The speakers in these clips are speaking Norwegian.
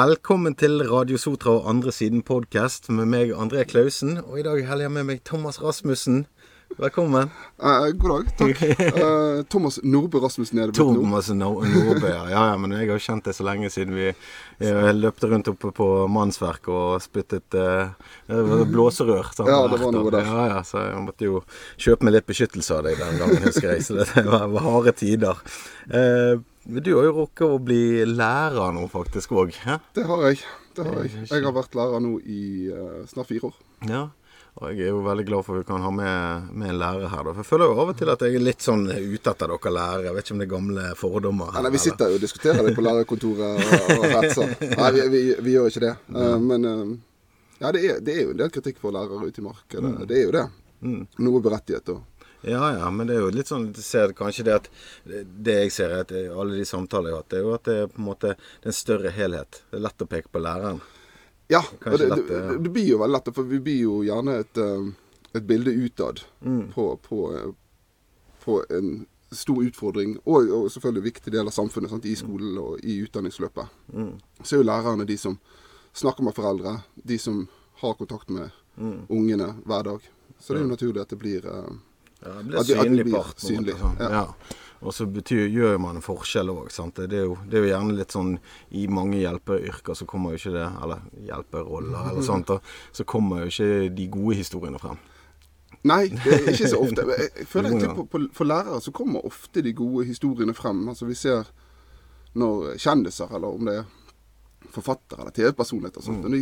Velkommen til Radio Sotra og Andre Siden podkast med meg, André Klausen. Og i dag heller jeg med meg Thomas Rasmussen. Velkommen. Eh, god dag. Takk. Eh, Thomas Nordbø Rasmussen er det blitt nå. Thomas no Nordbø. Ja, ja, men jeg har jo kjent deg så lenge siden vi jeg løpte rundt oppe på mannsverk og spyttet eh, blåserør. sant? Ja, det var noe der. Ja, ja, så jeg måtte jo kjøpe meg litt beskyttelse av deg den gangen, husker jeg. Så det var, var harde tider. Eh, du har jo rukket å bli lærer nå, faktisk òg. Det har jeg. Det har jeg. Jeg har vært lærer nå i uh, snart fire år. Ja. Og jeg er jo veldig glad for at vi kan ha med, med en lærer her. Da. For jeg føler jo av og til at jeg er litt sånn ute etter dere lærere. Jeg vet ikke om det er gamle fordommer. her. nei, vi sitter jo og diskuterer det på lærerkontoret og, og retser. Nei, vi, vi, vi gjør ikke det. Uh, men uh, ja, det er, det er jo en del kritikk for lærere ute i markedet. Det er jo det. Noe berettiget. Og, Ja, ja, men det er jo litt sånn ser kanskje det at Det jeg ser, i at alle de samtaler jeg har hatt, det er jo at det er på en måte en større helhet. Det er lett å peke på læreren. ja, og det, lett, det, det blir jo veldig lett, for vi blir jo gjerne et, eh, et bilde utad Mm. på, på, eh, på en stor utfordring, og, og selvfølgelig en viktig del av samfunnet sant, i skolen og i utdanningsløpet. Mm. Så er jo lærerne de som snakker med foreldre, de som har kontakt med Mm. ungene hver dag. Så det er jo naturlig at det blir eh, Ja, det blir synlig blir part. på synlig, sånn. ja. Ja. Og så betyr, gjør man en forskjell òg. Det, det er jo gjerne litt sånn i mange hjelpeyrker så kommer jo ikke det Eller hjelperoller eller sånt. Da, så kommer jo ikke de gode historiene frem. Nei, det er ikke så ofte. Jeg føler egentlig på, på, For lærere så kommer ofte de gode historiene frem. Altså Vi ser når kjendiser, eller om det er forfattere eller TV-personligheter, mm. når de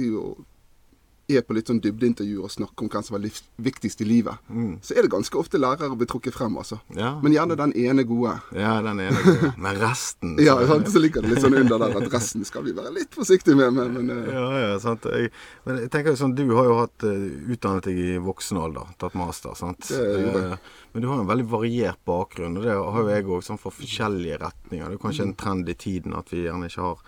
er på litt sånn dybdeintervjuer og snakker om hvem som var livs, viktigst i livet, så er det ganske ofte lærere blir trukket frem, altså. Ja. Men gjerne den ene gode. Ja, den ene gode. Men resten Ja, sant? Så ligger det litt sånn under der at resten skal vi være litt forsiktige med. Men, men uh... Ja, ja, sant. Jeg, men jeg tenker sånn, Du har jo hatt eh, utdannet deg i voksen alder, tatt master. sant? Det gjorde jeg. Eh, Men du har en veldig variert bakgrunn, og det har jo jeg òg, sånn for forskjellige retninger. Det er kanskje en trend i tiden at vi gjerne ikke har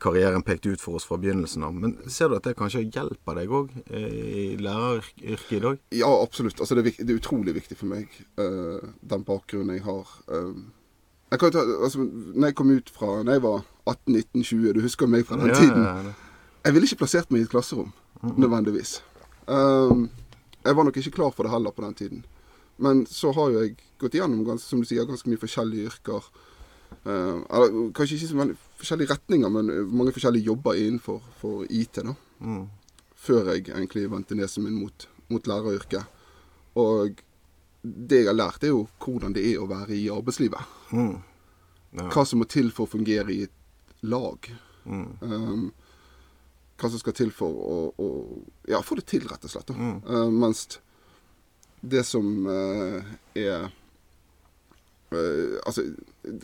karrieren pekt ut for oss fra begynnelsen av. Men ser du at det kanskje hjelper deg òg i læreryrket i dag? Ja, absolutt. Altså, det, er, det er utrolig viktig for meg, uh, den bakgrunnen jeg har. Uh, jeg kan ta, altså, når jeg kom ut fra Når jeg var 18-19-20, du husker meg fra den tiden. Ja, ja, Jeg ville ikke plassert meg i et klasserom, nødvendigvis. Um, jeg var nok ikke klar for det heller på den tiden. Men så har jo jeg gått igjennom ganske, som du sier, ganske mye forskjellige yrker. Uh, eller kanskje ikke så veldig forskjellige retninger, men mange forskjellige jobber innenfor for IT. da Mm. før jeg egentlig vendte nesen min mot, mot læreryrket. Og det jeg har lært, er jo hvordan det er å være i arbeidslivet. Mm. Ja. Hva som må til for å fungere i et lag. Mm. Um, hva som skal til for å, å ja, få det til, rett og slett. Mm. Uh, mens det som uh, er uh, Altså,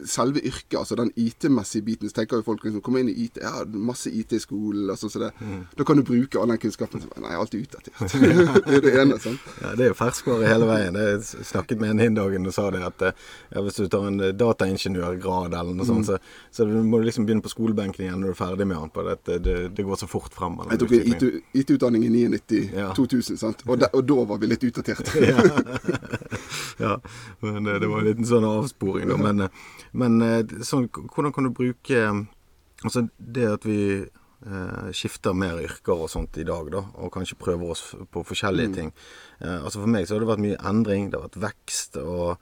selve yrket, altså den IT-messige biten, så tenker jo folk liksom Kommer inn i IT, ja, masse IT i skolen, og sånn som det. Mm. Da kan du bruke all den kunnskapen. Så, Nei, alt er utdatert. det er det ene. sant? Ja, Det er jo ferskvare hele veien. Jeg snakket med en hin dagen og sa det at eh, ja, hvis du tar en eh, dataingeniørgrad eller noe sånt, så, så du må du liksom begynne på skolebenken igjen når du er ferdig med den. på det, det, det, det går så fort frem. Jeg tok IT-utdanning IT i 99, Ja. 2000, sant? Og, da- og da var vi litt utdatert. ja, men eh, det var en liten sånn avsporing, da. Men, eh, men eh, sånn, hvordan kan du bruke Altså det at vi eh, skifter mer yrker og sånt i dag, da, og kanskje prøver oss på forskjellige ting. Eh, altså For meg så har det vært mye endring, det har vært vekst, og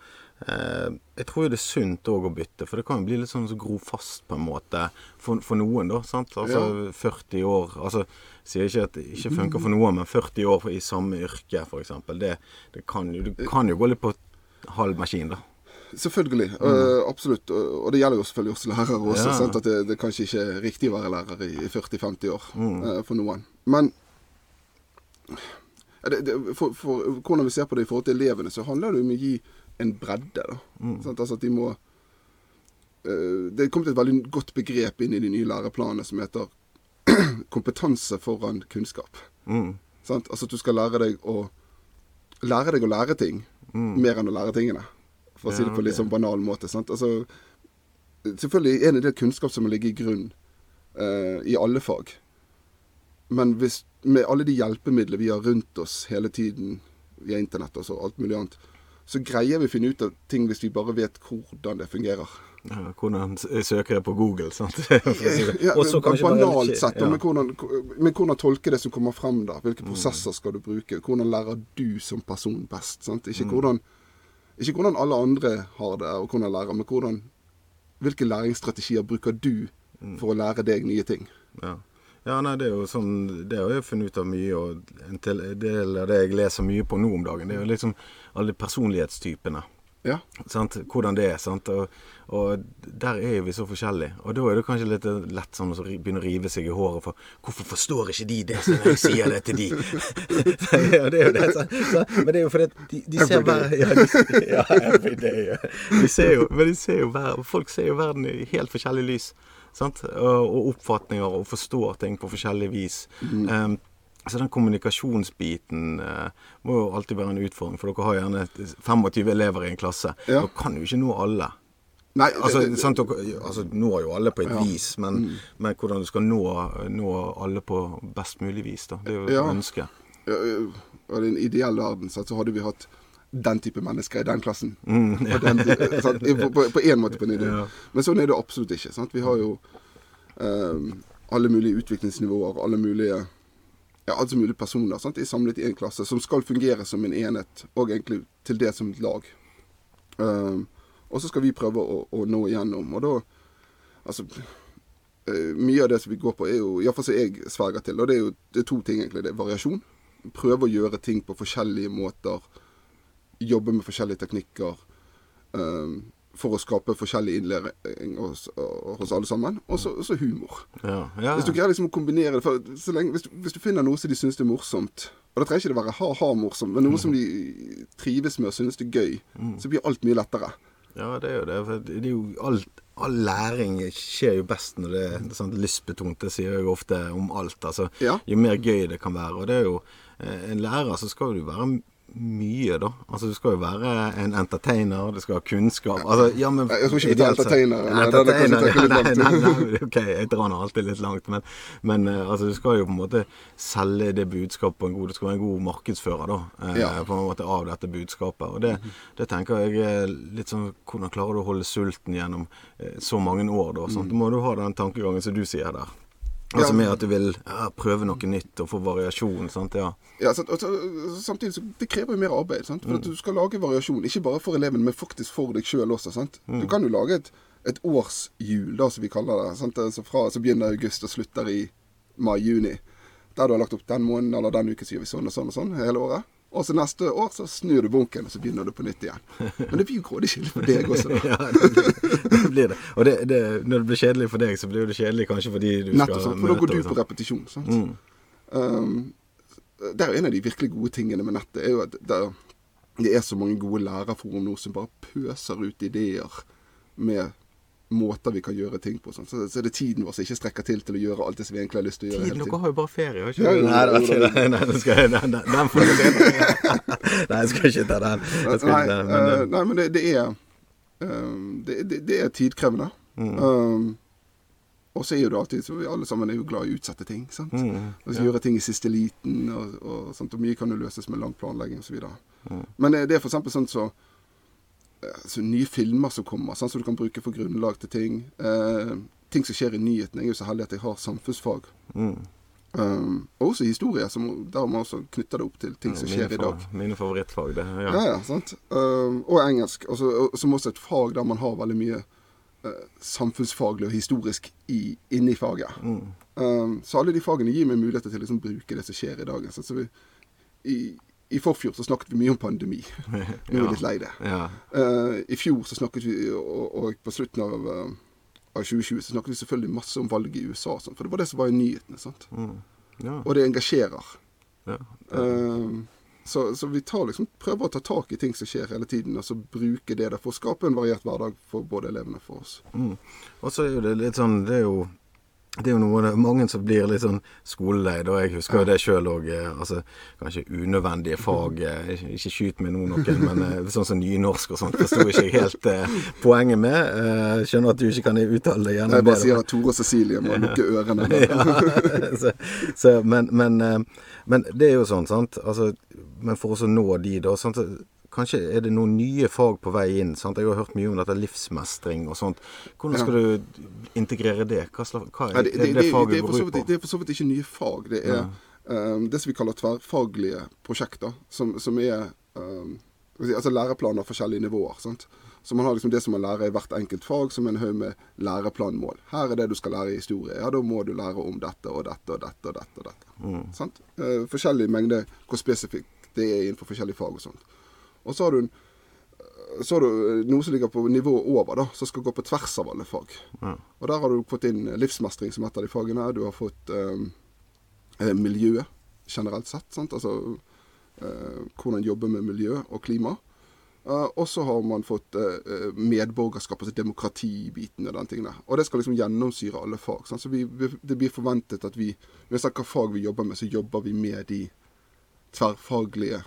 eh, jeg tror jo det er sunt òg å bytte, for det kan jo bli litt sånn så gro fast på en måte for, for noen, da. sant? Altså 40 år altså Sier ikke at det ikke funker for noen, men 40 år i samme yrke, f.eks. Det, det kan jo, du kan jo gå litt på halv maskin, da. Selvfølgelig. øh, absolutt. Og det gjelder jo selvfølgelig oss lærere også. Ja. Sant? At det, det kanskje ikke er riktig å være lærer i, i 40-50 år øh, for noen. Men det, det, for, for hvordan vi ser på det i forhold til elevene, så handler det om å gi en bredde. da. Sant? Altså at de må uh, Det er kommet et veldig godt begrep inn i de nye læreplanene som heter kompetanse foran kunnskap. Mm. Sant? Altså at du skal lære deg å lære deg å lære ting mer enn å lære tingene. For å si det på en litt sånn banal måte. Altså, selvfølgelig er det en del kunnskap som må ligge i grunn eh, i alle fag. Men hvis, med alle de hjelpemidler vi har rundt oss hele tiden via internett og så alt mulig annet, så greier vi å finne ut av ting hvis vi bare vet hvordan det fungerer. Ja, hvordan søker jeg på Google, sant. Ja, banalt sett, ja. men, hvordan, men hvordan tolke det som kommer frem da? Mm. Hvilke prosesser skal du bruke? Hvordan lærer du som person best? Sant? Mm. Ikke, hvordan, ikke hvordan alle andre har det, og hvordan lærer, men hvordan, hvilke læringsstrategier bruker du Mm. for å lære deg nye ting? Ja. ja, nei, det er jo sånn Det har jeg funnet ut av mye, og en del av det jeg leser mye på nå om dagen, det er jo liksom alle personlighetstypene. Ja, Sant? Hvordan det er. Sant? Og, og der er jo vi så forskjellige. Og da er det kanskje litt lett sånn å begynne å rive seg i håret for Hvorfor forstår ikke de det som jeg sier det til de? ja, det er jo det. Så, så, men det er jo fordi at de, de ser hver ja, de, ja. De ser jo, men de ser jo hver, folk ser jo verden i helt forskjellig lys. Sant? Og, og oppfatninger og forstår ting på forskjellig vis. Um, så den kommunikasjonsbiten eh, må jo alltid være en utfordring, for dere har gjerne 25 elever i en klasse. Ja. Dere kan jo ikke nå alle. Nei, Altså, det- sant, dere altså, når jo alle på et Ja. Mm. vis, men, men hvordan du skal nå, nå alle på best mulig vis, da. Det er jo Ja. ønsket. ja, i en ideell verden så hadde vi hatt den type mennesker i den klassen. Mm, den, på, en måte på en idé. Ja. Men sånn er det absolutt ikke. Sant? Vi har jo ehm, alle mulige utviklingsnivåer, alle mulige ja, altså mulige personer sant? Er samlet i en klasse som skal fungere som en enhet, og egentlig til det som et lag. Ehm, og så skal vi prøve å, å nå igjennom. Og da Altså uh, Mye av det som vi går på, er jo Iallfall som jeg sverger til. Og det er jo det er to ting, egentlig. Det er variasjon. Prøve å gjøre ting på forskjellige måter. Jobbe med forskjellige teknikker. ehm, for å skape forskjellig innlæring hos, hos alle sammen. Og så så humor. Ja, ja. Hvis du greier liksom å kombinere det lenge, hvis, du, hvis du finner noe som de syns er morsomt Og da trenger ikke det være ha-ha-morsomt, men noe som de trives med og synes det er gøy, så blir alt mye lettere. Ja, det er jo det. For det er jo alt, all læring skjer jo best når det er sånn lystbetont. Det sier jeg jo ofte om alt. Altså, Ja. Jo mer gøy det kan være. Og det er jo eh, En lærer så skal du være mye, da. Altså Du skal jo være en entertainer, du skal ha kunnskap. Altså, ja, men jeg tror ikke vi tar entertainer, er entertainer, ja, nei, nei, nei, ok, jeg drar nå alltid litt langt, men, men eh, altså, du skal jo på en måte selge det budskapet på en god Du skal være en god markedsfører, da. eh, Ja. På en måte av dette budskapet. Og det, det tenker jeg er litt sånn Hvordan klarer du å holde sulten gjennom eh, så mange år, da? Sant? Da må du ha den tankegangen som du sier der. Altså Ja. med at du vil ja, prøve noe nytt og få variasjon. Sant? Ja. Ja, sant? Og så, samtidig så det krever jo mer arbeid. Sant? For at du skal lage variasjon, ikke bare for elevene, men faktisk for deg sjøl også. Sant? Du kan jo lage et, et årshjul, da, som vi kaller det. Sant? Altså fra, så begynner august og slutter i mai-juni. Der du har lagt opp den måneden eller den uken så gjør vi sånn og sånn og sånn hele året. Og så neste år så snur du bunken, og så begynner du på nytt igjen. Men det blir jo grådig kjedelig for deg også, da. Ja, det, det blir det. Og det, det, når det blir kjedelig for deg, så blir det kjedelig kanskje fordi du Nettopp, skal sant? for da går du på sånn. repetisjon. Sant? Um, det er jo en av de virkelig gode tingene med nettet. er jo at det, det er så mange gode lærerforum nå som bare pøser ut ideer med måter vi kan gjøre ting på. Sånn. Så, så er det tiden vår som ikke strekker til til å gjøre alt det som vi egentlig har lyst til å gjøre. Tiden, dere har jo bare ferie, har ikke Ja, dere? Nei, det var det. Nei, den, skal, nei, nei, den, får du se. Nei, jeg skal ikke ta den. Nei, men, uh, nei, men det, det er um, det, det, det er tidkrevende. Mm. Um, og så er jo det alltid så Vi alle sammen er jo glad i å utsette ting. sant? Mm, ja. Gjøre ting i siste liten, og, og, sånt, og mye kan jo løses med lang planlegging osv. Mm. Men eh, det er eksempel sånn så, eh, så nye filmer som kommer, sånn som du kan bruke for grunnlag til ting. Eh, ting som skjer i nyhetene. Jeg er jo så heldig at jeg har samfunnsfag. mm. Um, og også historie, som, der man også knytter det opp til ting som skjer i dag. mine favorittfag, det. Ja. Ja, ja, sant. Um, og engelsk. Og så- og- som også et fag der man har veldig mye uh, samfunnsfaglig og historisk i, inni faget. Mm. Um, så alle de fagene gir meg muligheter til å liksom bruke det som skjer i dag. Sant? Så vi, i, I forfjor så snakket vi mye om pandemi. Nå er vi Ja. litt lei det. Ja. Uh, I fjor så snakket vi, og, og på slutten av, uh, av 2020 så snakket vi selvfølgelig masse om valget i USA. Sånt, for det var det som var i nyhetene. Sant? Mm. ja. Og det engasjerer. ja. Uh, så, så vi tar liksom, prøver å ta tak i ting som skjer hele tiden, og så bruke det der for å skape en variert hverdag for både elevene og for oss. Mm. Og så er jo det litt sånn Det er jo det er jo noe, mange som blir litt sånn skolelei. da Jeg husker jo det sjøl òg. Altså, kanskje unødvendige fag. eh, Ikke, skyt meg nå noen, men eh, sånn som nynorsk og sånt forsto ikke jeg helt eh, poenget med. Eh, skjønner at du ikke kan uttale det gjennom Jeg bare sier at Tore og Cecilie må lukke ørene. ja, så, så, men, men, eh, men det er jo sånn, sant. Altså, men for oss å nå de, da sant? Kanskje er det noen nye fag på vei inn. sant? Jeg har hørt mye om dette livsmestring og sånt. Hvordan skal ja. du integrere det? Hva, slags, hva er, ja, det, det, det, det, faget går ut på? Det er for så vidt ikke nye fag. Det er ja. um, det som vi kaller tverrfaglige prosjekter, som, som er um, altså læreplaner forskjellige nivåer. sant? Så man har liksom det som man lærer i hvert enkelt fag, som en haug med læreplanmål. Her er det du skal lære i historie. Ja, da må du lære om dette og dette og dette og dette. og dette. Mm. Sant? Eh, forskjellig mengde hvor spesifikt det er innenfor forskjellige fag og sånt. Og så har du, en, så har du eh, noe som ligger på nivået over, da, som skal gå på tvers av alle fag. Ja. Og der har du fått inn livsmestring som et av de fagene. Du har fått eh, miljøet generelt sett. sant? Altså Eh, hvordan jobbe med miljø og klima. Uh, og så har man fått uh, medborgerskap, altså demokratibiten og den tingen der. Og det skal liksom gjennomsyre alle fag. Sant? Så vi, vi, det blir forventet at vi, uansett hva fag vi jobber med, så jobber vi med de tverrfaglige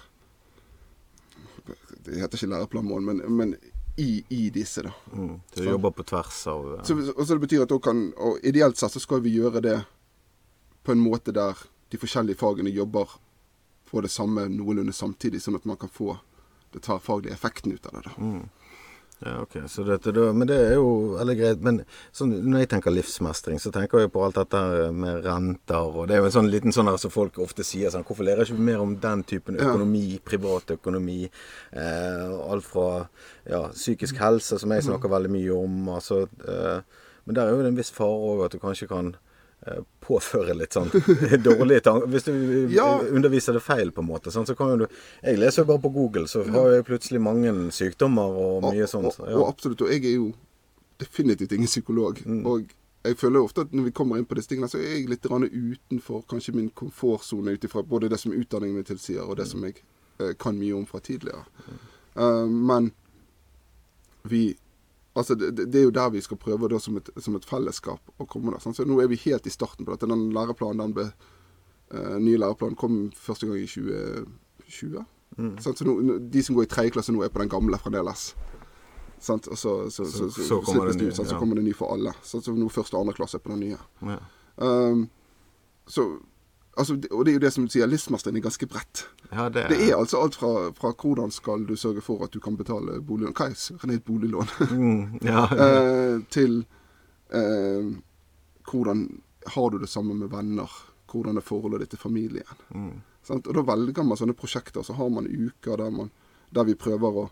Det heter ikke læreplanmål, men, men i, i, disse, da. Mm, du jobber på tvers av ja. så, og så det betyr at kan, og Ideelt sett så skal vi gjøre det på en måte der de forskjellige fagene jobber få det samme noenlunde samtidig, sånn at man kan få det tverrfaglige effekten ut av det. da. Mm. Ja, ok. Så dette, da, men det er jo veldig greit. Men sånn, når jeg tenker livsmestring, så tenker jeg på alt dette med renter. og Det er jo en sånn liten sånn der som folk ofte sier sånn Hvorfor lærer ikke vi mer om den typen økonomi? Ja. Privatøkonomi. Eh, alt fra ja, psykisk helse, som jeg snakker veldig mye om. altså, eh, Men der er jo en viss fare òg at du kanskje kan Eh, påføre litt sånn dårlige tanker Hvis du ja. underviser det feil, på en måte, sånn, så kan jo du Jeg leser jo bare på Google, så har jeg plutselig mange sykdommer og mye sånt. Ja. Og, absolutt. Og jeg er jo definitivt ingen psykolog. Mm. Og jeg føler ofte at når vi kommer inn på disse tingene, så er jeg litt utenfor kanskje min komfortsone ut ifra både det som utdanningen min tilsier, og det mm. som jeg eh, kan mye om fra tidligere. Mm. Uh, men vi Altså, det, det, er jo der vi skal prøve da, som, et, som et fellesskap å komme der. Så nå er vi helt i starten på dette. Den læreplanen, den ble, uh, nye læreplanen kom første gang i 2020. Mm. Så nå, de som går i tredje klasse nå, er på den gamle fremdeles. Sant? Og så, så, så, så, så kommer det, nye, ut, så kommer det ny for alle. Så nå første og andre klasse er på den nye. Ja. Um, så Altså, og det er jo det som du sier livsmestring er ganske bredt. Ja, det, er... det, er... altså alt fra, fra, hvordan skal du sørge for at du kan betale boliglån Hva er søren et boliglån? Mm, ja. eh, til eh, hvordan har du det sammen med venner? Hvordan er forholdet ditt til familien? Mm. Og da velger man sånne prosjekter. Så har man uker der, man, der vi prøver å,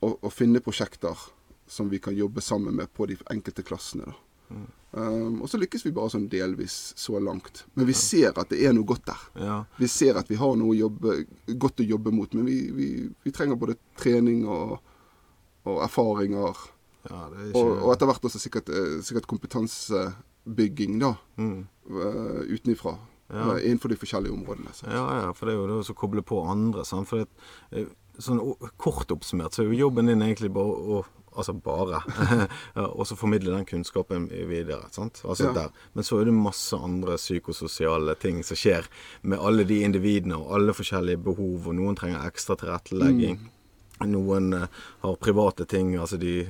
å, å, finne prosjekter som vi kan jobbe sammen med på de enkelte klassene. da. Um, og så lykkes vi bare sånn delvis så langt. Men vi ser at det er noe godt der. Ja. Vi ser at vi har noe jobbe, godt å jobbe mot. Men vi, vi, vi trenger både trening og, og erfaringer. Ja, ikke... og, og, etter hvert også sikkert, eh, sikkert kompetansebygging, da. Mm. Uh, utenifra. Ja. Uh, innenfor de forskjellige områdene. Sant? Ja, ja, for det er jo det å koble på andre. Sant? For det, sånn Kort oppsummert så er jo jobben din egentlig bare å Altså bare. og så formidle den kunnskapen videre. Altså ja. Men så er det masse andre psykososiale ting som skjer med alle de individene og alle forskjellige behov. Og noen trenger ekstra tilrettelegging. Mm. Noen uh, har private ting, altså de,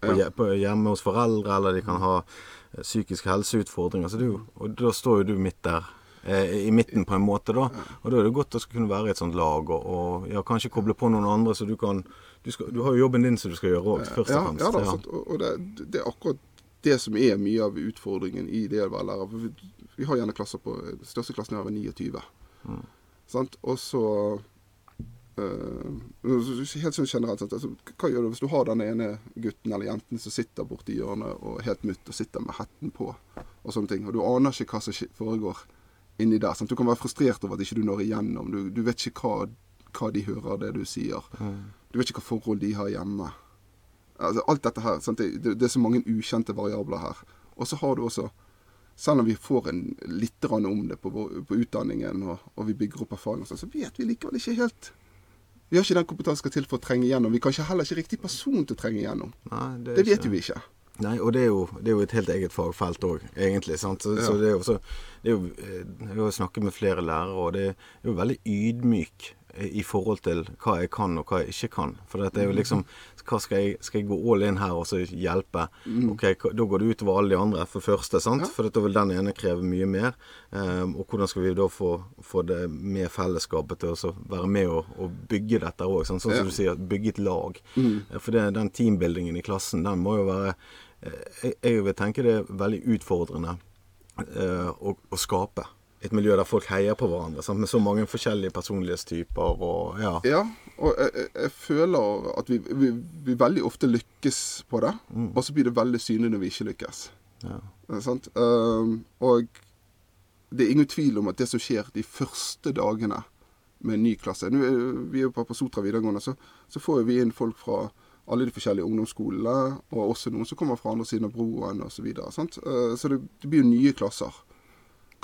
på, ja. på, hjemme hos foreldre, eller de kan ha uh, psykiske helseutfordringer. Så du, og da står jo du midt der eh, i midten på en måte, da. Og da er det godt å kunne være i et sånt lag, og, og ja, kanskje koble på noen andre, så du kan du, skal, du, har jo jobben din som du skal gjøre òg, først og fremst. Ja, da, ja. og det, det, er akkurat det som er mye av utfordringen i det å være lærer. For vi, vi har gjerne klasser på Den største klassen er 29. Mm. Sant? Og så uh, Helt sånn generelt? Altså, Hva gjør du hvis du har den ene gutten eller jenten som sitter borti hjørnet og helt mutt og sitter med hetten på og sånne ting, og du aner ikke hva som foregår inni der. Sant? Du kan være frustrert over at ikke du når igjennom. Du, du vet ikke hva, hva, de hører det du sier. Mm. Du vet ikke hva forhold de har hjemme. Altså, alt dette her, det, det, det, er så mange ukjente variabler her. Og så har du også Selv om vi får en litt om det på, på utdanningen, og, og, vi bygger opp erfaring, så, så vet vi likevel ikke helt Vi har ikke den kompetansen som skal til for å trenge igjennom. Vi kan ikke heller ikke riktig person til å trenge igjennom. Nei, det, det vet jo vi ikke. Nei, og det er, jo, det er, jo, et helt eget fagfelt òg, egentlig. sant? Så, ja. så det, er jo, så, det er jo, eh, Jeg har snakket med flere lærere, og det er jo veldig ydmyk i forhold til hva jeg kan og hva jeg ikke kan. For det er jo liksom hva skal jeg, skal jeg gå all in her og så hjelpe? Ok, Da går det utover alle de andre, for første. sant? For da vil den ene kreve mye mer. Um, og hvordan skal vi da få, få det med fellesskapet til å være med og, og bygge dette òg? Sånn som Ja. du sier, bygge et lag. Mm. For det, den teambuildingen i klassen, den må jo være eh, jeg, jeg vil tenke det er veldig utfordrende eh, å, å skape et miljø der folk heier på hverandre. Sant? Med så mange forskjellige personlighetstyper og ja. Ja, og jeg, jeg, føler at vi, vi, vi veldig ofte lykkes på det, og så blir det veldig synlig når vi ikke lykkes. ja. Eh, sant? Um, og det er ingen tvil om at det som skjer de første dagene med en ny klasse Nå Vi er jo på, på Sotra videregående, så, så får vi inn folk fra alle de forskjellige ungdomsskolene, og også noen som kommer fra andre siden av broen osv. Så, videre, sant? Eh, så det, det blir jo nye klasser.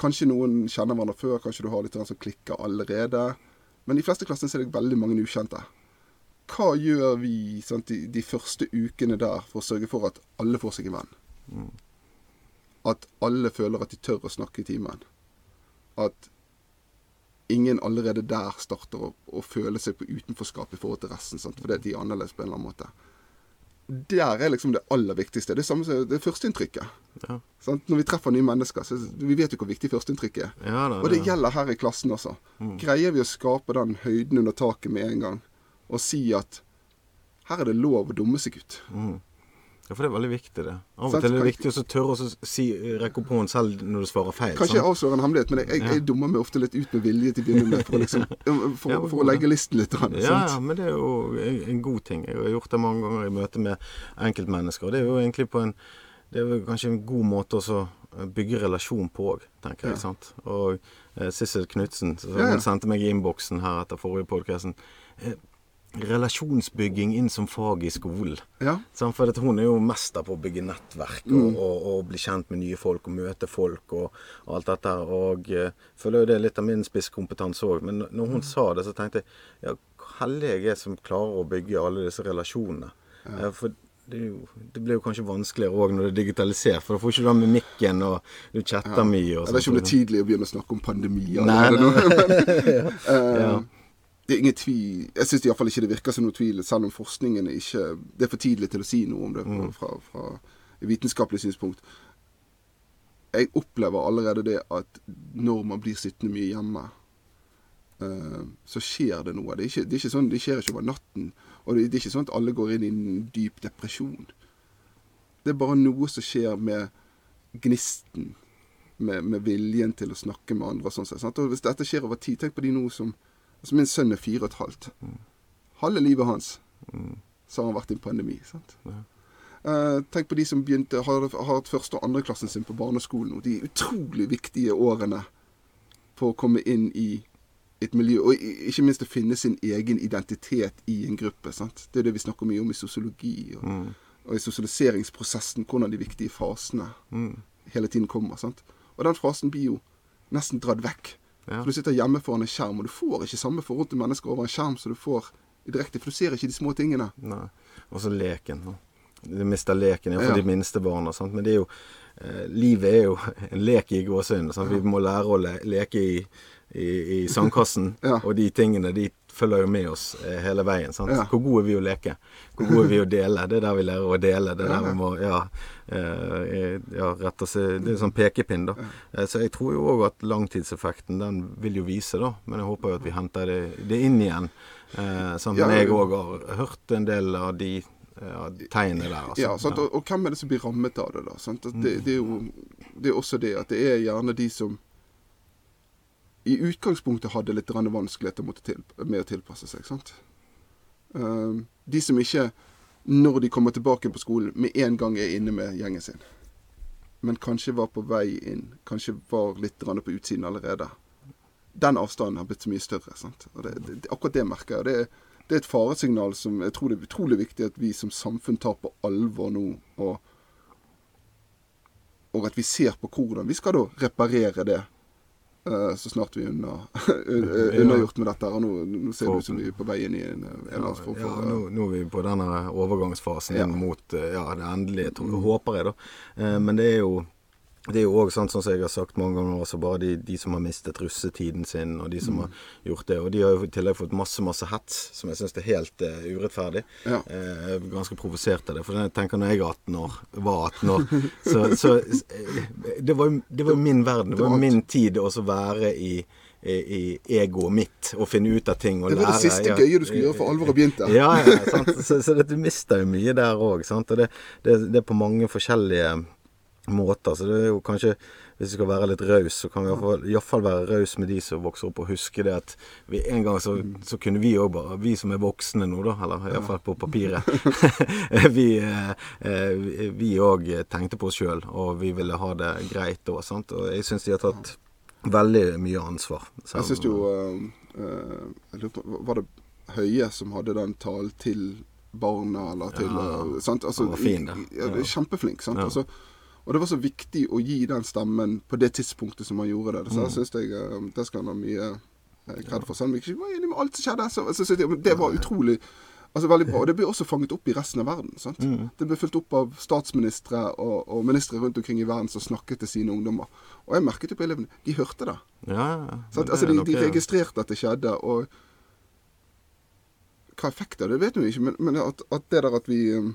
Kanskje noen kjenner hverandre før, kanskje du har litt som klikker allerede. Men i fleste klassene er det veldig mange ukjente. Hva gjør vi sant, de, de første ukene der for å sørge for at alle får seg en venn? At alle føler at de tør å snakke i timen. At ingen allerede der starter å, å føle seg på utenforskap i forhold til resten. Sant? Fordi de er annerledes på en eller annen måte. Der er liksom det aller viktigste. Det samme det førsteinntrykket. Ja. Når vi treffer nye mennesker, så vi vet jo hvor viktig førsteinntrykket er. Ja da, Og det gjelder her i klassen også. Greier vi å skape den høyden under taket med en gang, og si at her er det lov å dumme seg ut. Mm. Ja, for det er veldig viktig, det. Av og til er det viktig å tørre å si, rekke opp hånden selv når du svarer feil. Kanskje jeg avslører en hemmelighet, men jeg, jeg, jeg dummer meg ofte litt ut med vilje til å begynne med, for, liksom, for, for å legge listen litt. Grann, Ja, ja, men det er jo en, god ting. Jeg har gjort det mange ganger i møte med enkeltmennesker. Og det er jo egentlig på en Det er jo kanskje en god måte å bygge relasjon på òg, tenker jeg. Ja. sant? Og eh, Sissel Knutsen, som Ja, ja. sendte meg i innboksen her etter forrige podkast eh, Relasjonsbygging inn som fag i skolen. Ja. For hun er jo mester på å bygge nettverk og, og, og bli kjent med nye folk og møte folk og, og alt dette. Og jeg føler jo det er litt av min spisskompetanse òg. Men når hun sa det, så tenkte jeg ja, hvor heldig jeg er som klarer å bygge alle disse relasjonene. Eh, For det, jo, det blir jo kanskje vanskeligere òg når det er digitalisert, for da får ikke du den mimikken, og du chatter mye. Og Jeg vet ikke om det er tidlig å begynne å snakke om pandemier. Nei, nei, nei, men, uh, Ja. Det er ingen tvil Jeg syns iallfall ikke det virker som noe tvil, selv om forskningen er ikke Det er for tidlig til å si noe om det Mm. fra, fra vitenskapelig synspunkt. Jeg opplever allerede det at når man blir sittende mye hjemme, eh, så skjer det noe. Det, er ikke, det, sånn, det skjer ikke over natten. Og det, det er ikke sånn at alle går inn i en dyp depresjon. Det er bare noe som skjer med gnisten, med, med viljen til å snakke med andre. og sånn. sett, Og hvis dette skjer over tid Tenk på de nå som altså Min sønn er fire og et halvt. Halve livet hans så har han vært i en pandemi. sant? Uh, tenk på de som begynte, har, har hatt første- og andreklassen sin på barneskolen Og De utrolig viktige årene på å komme inn i et miljø, og ikke minst å finne sin egen identitet i en gruppe. sant? Det er det vi snakker mye om i sosiologi, og, og i sosialiseringsprosessen, hvordan de viktige fasene hele tiden kommer. sant? Og den fasen blir jo nesten dratt vekk. Ja. For Du sitter hjemme foran en skjerm, og du får ikke samme forhold til mennesker over en skjerm som du får direkte, for du ser ikke de små tingene. Nei. Og så leken. Du mister leken, iallfall Ja. de minste barna. Sant? Men det er jo eh, livet er jo en lek i gåsehud. Ja. Vi må lære å le leke i, i, i sandkassen, Ja. og de tingene de følger jo med oss eh, hele veien. Sant? Ja. Hvor gode er vi å leke? Hvor gode er vi å dele? Det er der vi lærer å dele. Det er der vi må ja, eh, ja, rette oss Det er en sånn pekepinn, da. Eh, Så jeg tror jo òg at langtidseffekten den vil jo vise, da. Men jeg håper jo at vi henter det, det inn igjen. Sånn, men jeg òg har hørt en del av de ja, tegnene der. Altså. Ja? Og, og hvem er det som blir rammet av det, da? Det, det er jo det er også det at det er gjerne de som i utgangspunktet hadde litt vanskeligheter med å tilpasse seg. sant? Um, de som ikke, når de kommer tilbake på skolen, med en gang er inne med gjengen sin. Men kanskje var på vei inn, kanskje var litt på utsiden allerede. Den avstanden har blitt så mye større. sant? Det, det, akkurat det merker jeg. Det, det er et faresignal som jeg tror det er utrolig viktig at vi som samfunn tar på alvor nå. Og, og at vi ser på hvordan vi skal da reparere det så snart vi er unna, unnagjort med dette. Og nå, nå ser det ut som vi er på vei inn i en, en Ja, for nå, nå er vi på denne overgangsfasen Ja. mot eh, ja, det endelige, tror, håper jeg, da. Eh, Men det er jo det er jo òg sånn som jeg har sagt mange ganger, altså bare de, de som har mistet russetiden sin, og de som har gjort det. Og de har jo i tillegg fått masse, masse hets, som jeg syns er helt uh, urettferdig. Ja. Eh, jeg er ganske provosert av det. For jeg tenker når jeg er 18 år, var 18 år, så, så eh, Det var jo det var min verden. Det var jo min tid å være i i, egoet mitt og finne ut av ting og lære. Det var det lære. siste ja. gøye du skulle gjøre for alvor begynte. Ja, ja, sant? Så, så det, du mister jo mye der òg. Og det, det, det er på mange forskjellige måter. Så det er jo kanskje Hvis vi skal være litt raus, så kan vi iallfall- være raus med de som vokser opp, og huske det at vi en gang så, så kunne vi òg bare Vi som er voksne nå, da, eller iallfall på papiret Vi vi eh, tenkte på oss sjøl, og vi ville ha det greit da. Sant? Og jeg syns de har tatt veldig mye ansvar. Selv. Jeg syns jo uh, uh, Var det Høie som hadde den talen til barna, eller til Ja, uh, sant? Altså, han var fin. Ja, det er Kjempeflink. sant? Ja. Altså, og det var så viktig å gi den stemmen på det tidspunktet som han gjorde det. Så Mm. jeg synes jeg eh, Det skal han ha mye eh, kred for. Selv om jeg ikke var enig med alt som skjedde. Så, så, synes jeg, det var utrolig Altså veldig bra. Og det ble også fanget opp i resten av verden. sant? Mm. Det ble fulgt opp av statsministre og, og ministre rundt omkring i verden som snakket til sine ungdommer. Og jeg merket jo på elevene. De hørte det. Ja. Det Altså, de, de registrerte at det skjedde, og hva effekt av det, vet vi ikke, men, men at, at det der at vi um,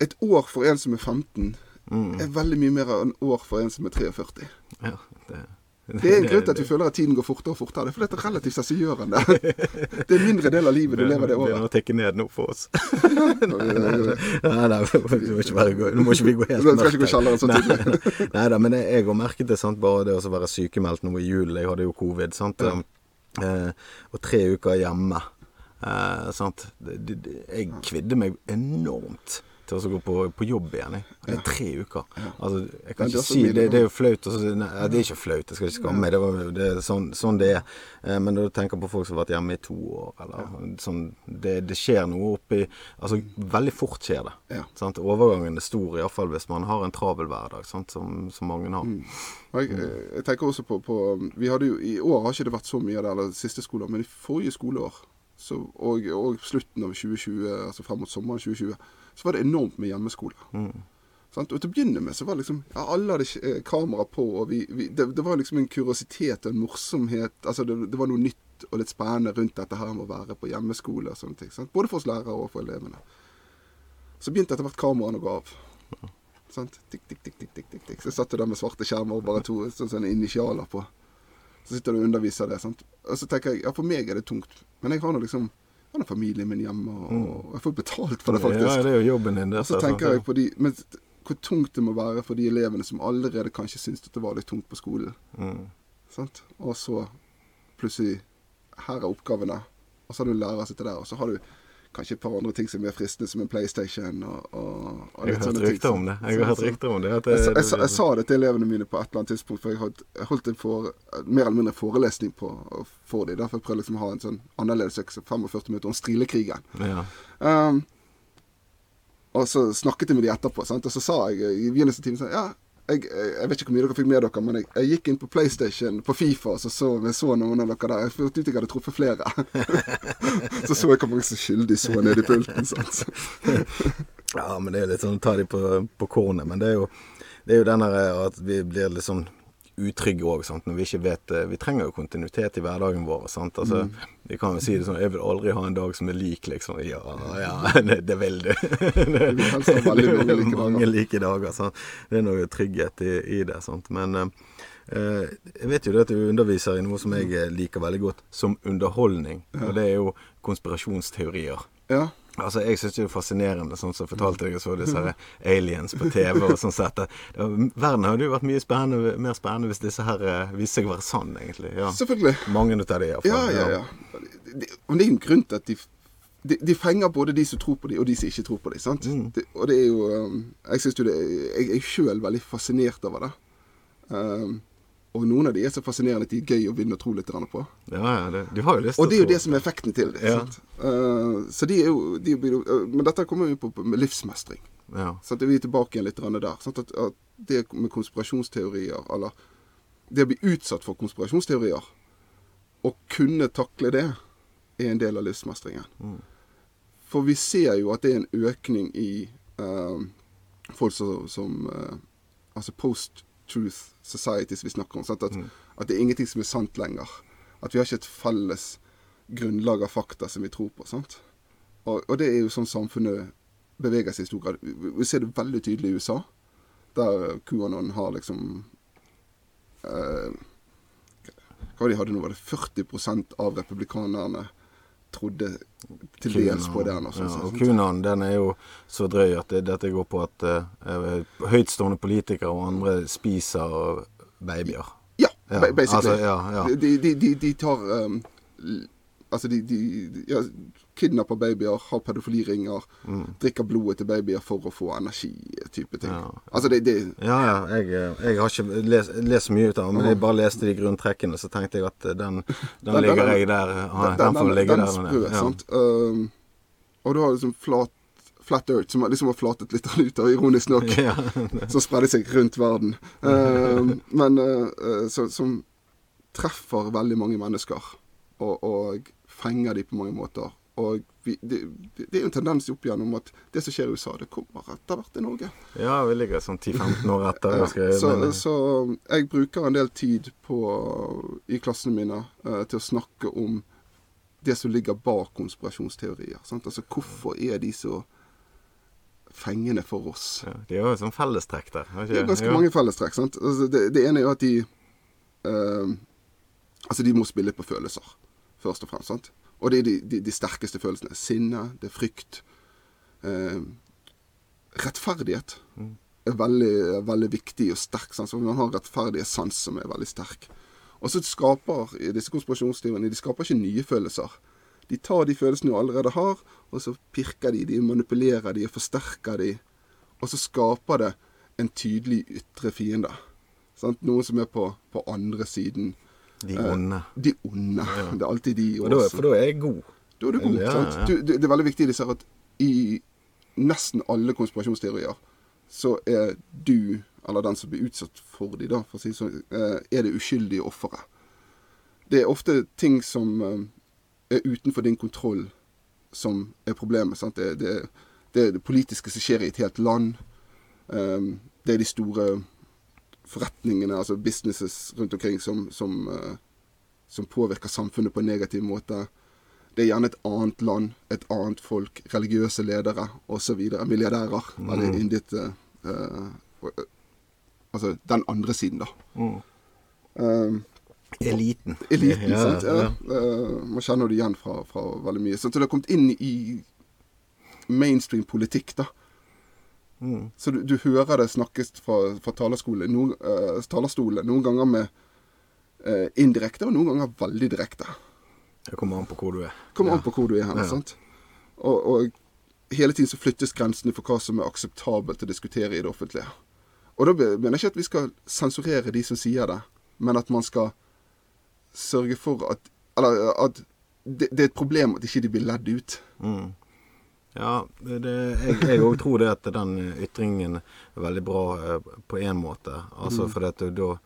Et år for en som er 15, Mm. er veldig mye mer enn år for en som er 43. Ja, det, Det er en grunn til at vi føler at tiden går fortere og fortere. Det er fordi det er relativt sensigjørende. Det er en mindre del av livet du lever det året. å tikke ned nå for oss. nei, nei, vi må ikke være, gå- nå må ikke vi gå helt mørkt. gå kjelleren Nei. Nei da, men jeg- har merket det, sant, bare det å være sykemeldt nå i julen. Jeg hadde jo covid, sant. Eh, og tre uker hjemme. Eh, sant. Det, det, det- jeg kvidde meg enormt til å gå på, på jobb igjen. Jeg. Det er tre uker. Altså, jeg kan ikke si det, det er jo flaut. å si- Nei, det er ikke flaut, jeg skal ikke skamme meg. Det, var, det er sånn, sånn det er. Eh, men når du tenker på folk som har vært hjemme i to år, eller sånn det, det skjer noe oppi Altså, veldig fort skjer det. Ja. Sant? Overgangen er stor, iallfall hvis man har en travel hverdag, sant? Som, som mange har. Mm. Jeg, jeg tenker også på, på Vi hadde jo I år har ikke det vært så mye av det, eller siste skoleår, men i forrige skoleår så, og, og slutten av 2020, altså frem mot sommeren 2020, så var det enormt med hjemmeskole. Sant? Og til å begynne med så var det liksom ja, Alle hadde eh, kamera på, og vi, vi, det, det var liksom en kuriositet og en morsomhet. Altså det, det var noe nytt og litt spennende rundt dette her med å være på hjemmeskole og sånne ting. Sant? Både for oss lærere og for elevene. Så begynte etter hvert kameraene å gå av. Sant? Tikk, tikk, tikk, tikk, tikk, tikk, tikk. Så satt du der med svarte skjermer og bare to sånne, sånne initialer på. Så sitter du og underviser det. Sant? Og så tenker jeg ja, for meg er det tungt. Men jeg har nå liksom jeg har familien min hjemme, og, og jeg får betalt for det, faktisk. Ja, det er jo jobben din, det. Og så tenker jeg på de men, hvor tungt det må være for de elevene som allerede kanskje syns det var litt tungt på skolen. Mm. Sant? Og så plutselig Her er oppgavene. Og så har du lærer som sitter der, og så har du kanskje et par andre ting som er fristende, som en PlayStation og, og, og Jeg litt sånne ting. rykter om det. Jeg har hørt rykter om det. Det, Jeg, sa- jeg, det- jeg sa det til elevene mine på et eller annet tidspunkt, for jeg holdt, jeg holdt en for, mer eller mindre forelesning på, for dem. Derfor prøvde jeg liksom å ha en sånn annerledes øks, 45 minutter om strilekrigen. ja. Um, og så snakket jeg med de etterpå, sant? og så sa jeg i begynnelsen av timen sånn Ja, jeg, jeg vet ikke hvor mye dere fikk med dere, men jeg, jeg gikk inn på PlayStation på Fifa, og så så så noen av dere der. Jeg følte ut jeg hadde truffet flere. så så jeg hvor mange som skyldig så ned i pulten. Ja, men det er litt sånn å ta de på, på kornet. Men det er jo, det er jo den der at vi blir litt sånn utrygge òg, når vi ikke vet eh, Vi trenger jo kontinuitet i hverdagen vår. Sant? Altså, Vi kan jo si det sånn Jeg vil aldri ha en dag som er lik, liksom. Ja, ja, det, det vil du. det vil helst ha veldig mange like dager. mange like dager. Sant? Det er noe trygghet i, i det. Sant? Men eh, eh, jeg vet jo det at du underviser i noe som jeg eh, liker veldig godt, som underholdning. Og det er jo konspirasjonsteorier. Ja. Altså, Jeg syns det er fascinerende, sånn som jeg fortalte deg jeg så disse her aliens på TV. og sånn sett. Verden hadde jo vært mye spennende, mer spennende hvis disse her eh, viste seg å være sann, egentlig. Ja. Selvfølgelig. Mange av de, Ja, iallfall. ja, ja. Det, men det er jo en grunn til at de, de, de fenger både de som tror på dem, og de som ikke tror på dem. sant? Det, og det er jo um, Jeg synes jo det Jeg er sjøl veldig fascinert over det. Um, og noen av de er så fascinerende at de er gøy å begynne å tro litt på. Ja, ja, det, du har jo lyst Og det er jo det som er effekten til det. Ja. Uh, så de er jo, de blir uh, Men dette kommer vi på, på med livsmestring. Ja. Sant? Vi er tilbake igjen litt der. Sant? At, at det med konspirasjonsteorier, eller det å bli utsatt for konspirasjonsteorier, å kunne takle det, er en del av livsmestringen. For vi ser jo at det er en økning i uh, folk som, som uh, altså post-truth societies vi snakker om. At, at det er ingenting som er sant lenger. At vi har ikke et felles grunnlag av fakta som vi tror på. sant? Og, og det er jo sånn samfunnet beveger seg i stor grad. Vi ser det veldig tydelig i USA, der QAnon har liksom eh, Hva de hadde nå? Var det 40% av republikanerne trodde til dels på den? Sånn, ja, og? Kunan den er jo så drøy at det, dette går på at uh, høytstående politikere og andre spiser babyer. Ja, Ja, basically. altså, ja, ja. De, de, de, de tar um, Altså, de, de, de ja, kidnapper babyer, har pedofiliringer, drikker blodet til babyer for å få energi-type ting. Mm. Ja. Altså, det, det Ja, ja. Jeg, eh, jeg har ikke lest, lest så mye ut av det, men jeg bare leste de grunntrekkene, så tenkte jeg at eh, den, den, ligger jeg der. ah, den, Den den den sprø, Ja. sant. Um, og du har liksom flat, flat earth, som liksom har flatet litt ut, og ironisk nok, Ja. som spredde seg rundt verden. Um, men uh, uh, så, som treffer veldig mange mennesker, og, og fenger de på mange måter. Og vi, det, det er jo en tendens opp igjennom at det som skjer i USA, det kommer etter hvert i Norge. ja, vi ligger sånn 10-15 år etter. Ja, jeg så, så jeg bruker en del tid på, i klassene mine eh, til å snakke om det som ligger bak konspirasjonsteorier. Sant? Altså hvorfor er de så fengende for oss? ja, de har jo sånn fellestrekk der. ikke Det er ganske mange fellestrekk. sant? Altså, det, det ene er jo at de eh, Altså, de må spille på følelser, først og fremst. sant? Og det er de, de, de sterkeste følelsene. Sinne, det er frykt. Eh, rettferdighet er veldig, veldig viktig og sterk. sans. Man har rettferdighetssans som er veldig sterk. Og så skaper disse konspirasjonsteoriene de skaper ikke nye følelser. De tar de følelsene du allerede har, og så pirker de, de manipulerer de og forsterker de. Og så skaper det en tydelig ytre fiende. Sant? Noen som er på, på andre siden. De onde. De onde. Det er alltid de også. da, for da er jeg god. Da er du god. Ja, ja. Du, det er veldig viktig ser at i nesten alle konspirasjonsteorier så er du, eller den som blir utsatt for de, da, for si det sånn, eh, er det uskyldige offeret. Det er ofte ting som eh, er utenfor din kontroll som er problemet. Sant? Det, det, det er det politiske som skjer i et helt land. Eh, det er de store forretningene, altså businesses rundt omkring, som, som, eh, som påvirker samfunnet på en negativ måte. Det er gjerne et annet land, et annet folk, religiøse ledere osv. Milliardærer. Veldig yndet eh, uh, Altså den andre siden, da. Mm. Um, Eliten. eliten, Ja, sant. Ja. ja. Uh, man kjenner det igjen fra, fra veldig mye. Så det har kommet inn i mainstream politikk, da. Mm. Så du, du hører det snakkes fra, fra talerstolen, noen, uh, talerstolen, noen ganger med uh, indirekte, og noen ganger veldig direkte. Det kommer an på hvor du er. Kommer Ja. an på hvor du er hen. Ja. sant? Og, og hele tiden så flyttes grensene for hva som er akseptabelt å diskutere i det offentlige. Og da mener jeg ikke at vi skal sensurere de som sier det, men at man skal sørge for at Eller at det, det er et problem at ikke de blir ledd ut. Mm. Ja, det, jeg òg tror det at den ytringen er veldig bra eh, på én måte. Altså Mm. for at da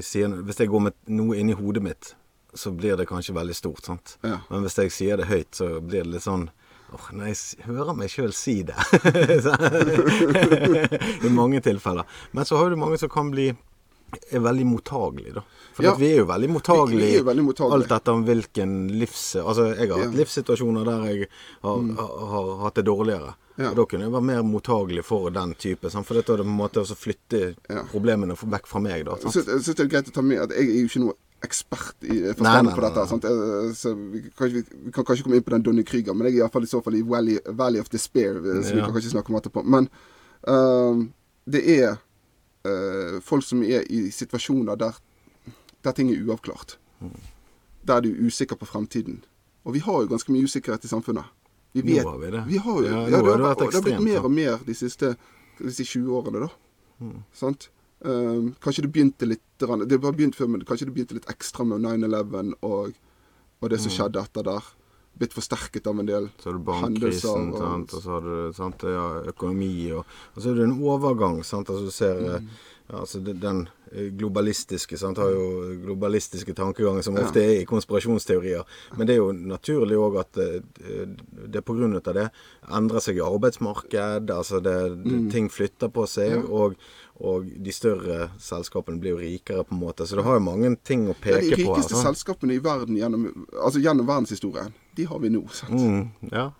sier, Hvis jeg går med noe inni hodet mitt, så blir det kanskje veldig stort. sant? Ja. Men hvis jeg sier det høyt, så blir det litt sånn Åh, når jeg hører meg sjøl si det I mange tilfeller. Men så har du mange som kan bli er veldig mottagelig, da. For Ja. vi er jo veldig mottagelige. vi er jo veldig. Alt etter om hvilken livs... Altså, jeg har hatt Ja. Mm. livssituasjoner der jeg har, har, har hatt det dårligere. Ja. Og da kunne jeg være mer mottagelig for den type. Sant? For dette er det på en måte å flytte problemene vekk fra meg, da. Jeg synes det er greit å ta med at jeg er jo ikke noe ekspert i forstanden på dette. Sant? Eh, Så vi kan, vi kan kanskje komme inn på den Donny Krüger, men jeg er iallfall i så fall i Valley, Valley of Despair, eh, som vi kan kanskje snakke om etterpå. Men uh, det er eh, folk som er i situasjoner der, der ting er uavklart. Der du er usikker på fremtiden. Og vi har jo ganske mye usikkerhet i samfunnet. Vi Nå har vi det. Vi har jo, Ja, ja, det, har det det har blitt mer og mer de siste de siste 20 årene, da. Mm. Sant? Um, kanskje det begynte litt Det var begynt før, men kanskje det begynte litt ekstra med 9-11 og, og det som Mm. skjedde etter der. Blitt forsterket av en del Så har du bankkrisen, og, sant? og så har du sant? Ja, økonomi, og, og så er det en overgang. Sant? Altså, du ser Mm. eh, ja, altså, den eh, globalistiske. Sant? Har jo globalistiske tankeganger som ofte er i konspirasjonsteorier. Men det er jo naturlig òg at eh, det på av det endrer seg i arbeidsmarked. Altså det, Mm. ting flytter på seg. Og, og de større selskapene blir jo rikere, på en måte. Så det har jo mange ting å peke på. på. de rikeste sant? selskapene i verden gjennom, altså gjennom verdenshistorien, de har vi nå. sant? Mm, ja.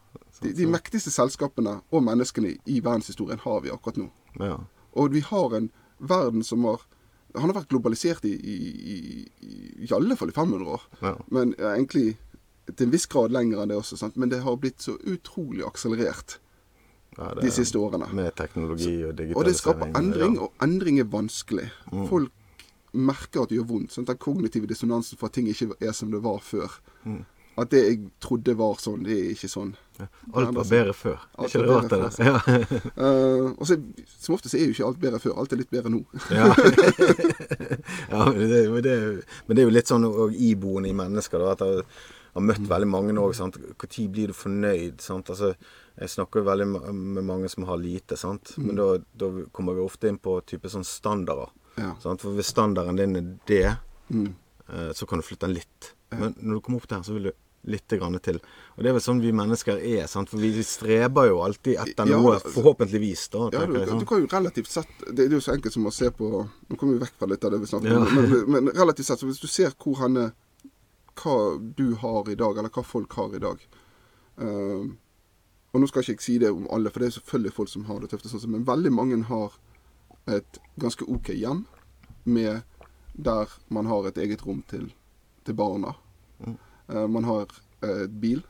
De, de mektigste selskapene og menneskene i verdenshistorien har vi akkurat nå. ja. Og vi har en verden som har Han har vært globalisert i, i, i, i alle fall i 500 år. Ja. Men egentlig til en viss grad lenger enn det også. Sant? Men det har blitt så utrolig akselerert Ja, det de siste årene. Med teknologi og digitalisering. Og det skaper endring, og endring er vanskelig. Folk merker at det gjør vondt. Sant? Den kognitive dissonansen for at ting ikke er som det var før. At det jeg trodde var sånn, det er ikke sånn. Alt var bedre før. Alt ikke rart, det der? Ja. uh, og så, Som ofte så er jo ikke alt bedre før. Alt er litt bedre nå. Ja, ja men, det, men, det, men det er jo litt sånn og iboende i mennesker. Da, at jeg har møtt veldig mange òg. Når blir du fornøyd? Sant? Altså, jeg snakker veldig med mange som har lite, sant? men da, da kommer vi ofte inn på type sånn standarder. Ja. Sant? For hvis standarden din er det, Mm. uh, så kan du flytte den litt. Men når du kommer opp der, så vil du litt grann til. Og det er vel sånn vi mennesker er. Sant? For vi streber jo alltid etter Ja, noe, altså- forhåpentligvis. da, Ja, du, du kan jo relativt sett Det er jo så enkelt som å se på Nå kommer vi vekk fra litt av det vi snakker Ja. om. Men, men, men relativt sett, så hvis du ser hvor henne Hva du har i dag, eller hva folk har i dag uh, Og nå skal ikke jeg si det om alle, for det er selvfølgelig folk som har det tøft, sånn, men veldig mange har et ganske OK hjem med der man har et eget rom til, til barna. Eh, man har eh, et bil,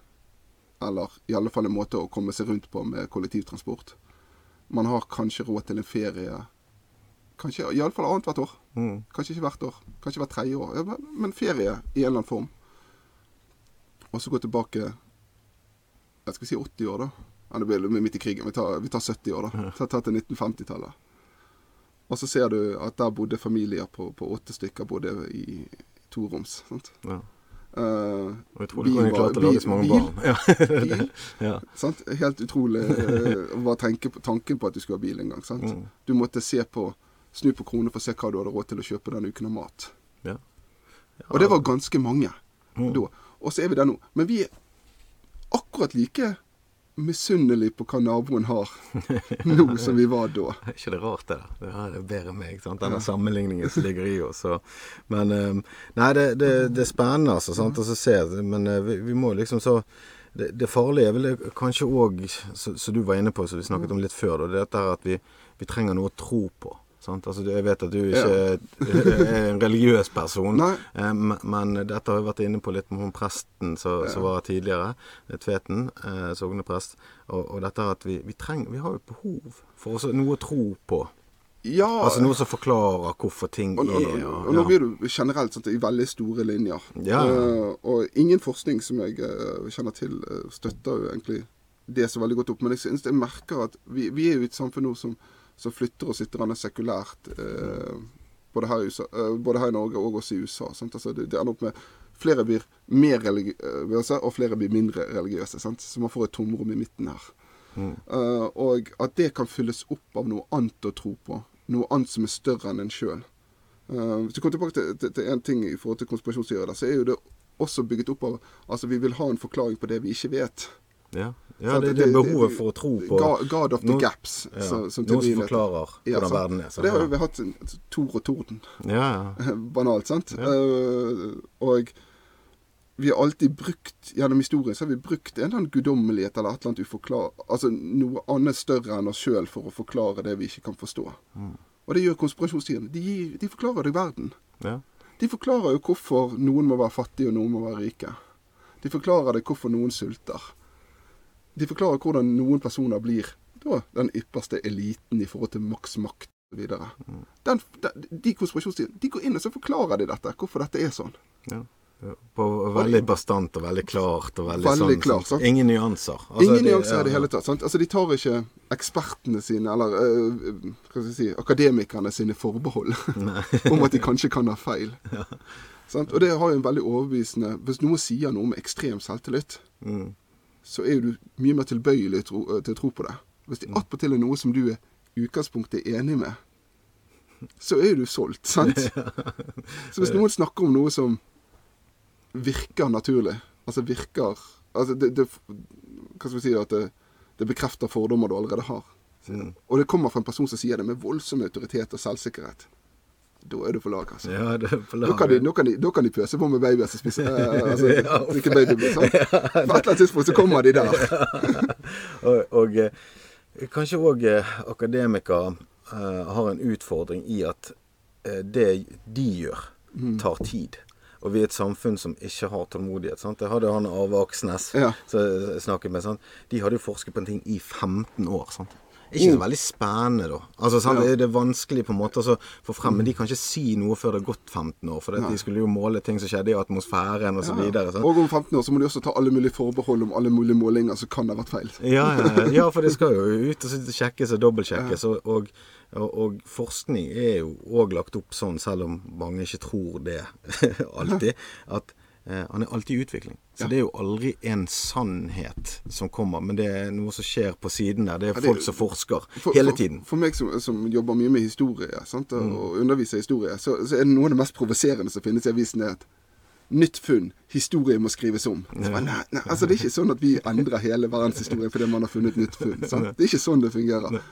eller i alle fall en måte å komme seg rundt på med kollektivtransport. Man har kanskje råd til en ferie Kanskje iallfall annethvert år. Mm. Kanskje ikke hvert år. Kanskje hvert tredje år. Men- Men ferie i en eller annen form. Og så gå tilbake jeg skal si 80 år, da. Ja, det blir midt i krigen. Vi tar, vi tar 70 år, da. Ta, ta til 1950-tallet. Og så ser du at der bodde familier på, på åtte stykker bodde i toroms. sant? Ja. Uh, tror du klart å lage så mange barn. Ja. bil, ja. Helt utrolig uh, var på tanken på at du skulle ha bil en gang. Sant? Mm. Du måtte se på, snu på kroner for å se hva du hadde råd til å kjøpe den uken av mat. Ja. Og det var ganske mange Mm. da. Og så er vi der nå. Men vi er akkurat like misunnelige på hva naboen har nå som vi var da. Er ikke det rart, det? der? Det her er bedre meg. sant? Denne sammenligningen som ligger i oss. Så. Men eh, Nei, det, det, det er spennende, altså. sant? Og så se, men eh, vi, vi må liksom så det, det farlige er vel kanskje òg, som du var inne på, som vi snakket om litt før, da, det er dette at vi, vi trenger noe å tro på. Altså, jeg vet at du ikke er en religiøs person, eh, men, men dette har vi vært inne på litt med hun presten som ja. var tidligere, eh, Tveten, eh, sogneprest. Og, og dette at vi, vi trenger Vi har jo behov for også noe å tro på. Ja, Altså noe som forklarer hvorfor ting og, og, er og nå blir du generelt sant, i veldig store linjer. Ja. Uh, og ingen forskning som jeg uh, kjenner til, uh, støtter jo egentlig det så veldig godt opp. Men jeg synes jeg merker at vi, vi er jo i et samfunn nå som, som flytter oss litt grann sekulært. Eh, både, her i USA, eh, både her i Norge og også i USA. Altså, det, det ender opp med Flere blir mer religiøse, og flere blir mindre religiøse. Sant? Så man får et tomrom i midten her. Eh, og at det kan fylles opp av noe annet å tro på. Noe annet som er større enn en sjøl. hvis du kommer tilbake til, til, til en ting i forhold til konspirasjonsteorier, så er jo det også bygget opp av Altså, vi vil ha en forklaring på det vi ikke vet. Ja, ja det, det er behovet for å tro på God, of the gaps. ja, så- som noen som forklarer Ja, hvordan verden er. Så, det har jo vi hatt Tor og Torden. Ja, ja. Banalt, sant? Uh, og vi har alltid brukt, gjennom historien, så har vi brukt en eller annen guddommelighet eller et eller annet uforklar... Altså noe annet større enn oss sjøl for å forklare det vi ikke kan forstå. Og det gjør konspirasjonstiden De, de forklarer deg verden. ja. De forklarer jo hvorfor noen må være fattige og noen må være rike. De forklarer deg hvorfor noen sulter. De forklarer hvordan noen personer blir da, den ypperste eliten i forhold til maks makt osv. Den, den, de konspirasjonsteoriene de går inn og så forklarer de dette, hvorfor dette er sånn. ja. Ja, På veldig bastant og veldig klart og veldig, Veldig sånn, klart, sant? Ingen nyanser. Altså, Ingen det- nyanser i det ja, hele tatt. Sant? Altså, de tar ikke ekspertene sine, eller øh, hva skal jeg si, akademikerne sine forbehold om at de kanskje kan ha feil. Sant? Og det har jo en veldig overbevisende Hvis noen sier noe med ekstrem selvtillit, Mm. Så er jo du mye mer tilbøyelig tro, øh, til å tro på det. Hvis det attpåtil er noe som du er utgangspunktet enig med, så er du solgt, sant? Så hvis noen snakker om noe som virker naturlig, altså virker altså det, det, Hva skal vi si at det, det bekrefter fordommer du allerede har. Mm. Og det kommer fra en person som sier det med voldsom autoritet og selvsikkerhet. Da er du på lag, altså. Ja, det er på Da kan, de, nå kan de, da kan de pøse på med babyer som spiser eh, altså, Ja. drikker babyblod. Sant? På et eller annet tidspunkt så kommer de der. Og, og eh, kanskje òg akademikere eh, har en utfordring i at eh, det de gjør, Mm. tar tid. Og vi er et samfunn som ikke har tålmodighet. Sant? Jeg hadde han Arve Aksnes Ja. som snakket med. Sant? De hadde jo forsket på en ting i 15 år. Sant? Ikke så veldig spennende, da. Altså, sant? Ja. Det er vanskelig på en måte å få frem, men de kan ikke si noe før det har gått 15 år. For de skulle jo måle ting som skjedde i atmosfæren osv. Ja. videre? Og om 15 år så må de også ta alle mulige forbehold om alle mulige målinger som kan ha vært feil. Ja, ja, ja, for det skal jo ut og sjekkes og dobbeltsjekkes. Og, og, og, og forskning er jo òg lagt opp sånn, selv om mange ikke tror det alltid, at han er alltid i utvikling. Så Ja. det er jo aldri en sannhet som kommer, men det er noe som skjer på siden der. Det er det- folk som forsker For, hele tiden. for meg som, som jobber mye med historie sant? og og underviser historie, så, så er det noe av det mest provoserende som finnes i avisen, er at Nytt funn. Historie må skrives om. Så nei, nei, altså Det er ikke sånn at vi endrer hele verdenshistorien fordi man har funnet nytt funn. Sant? Det er ikke sånn det fungerer.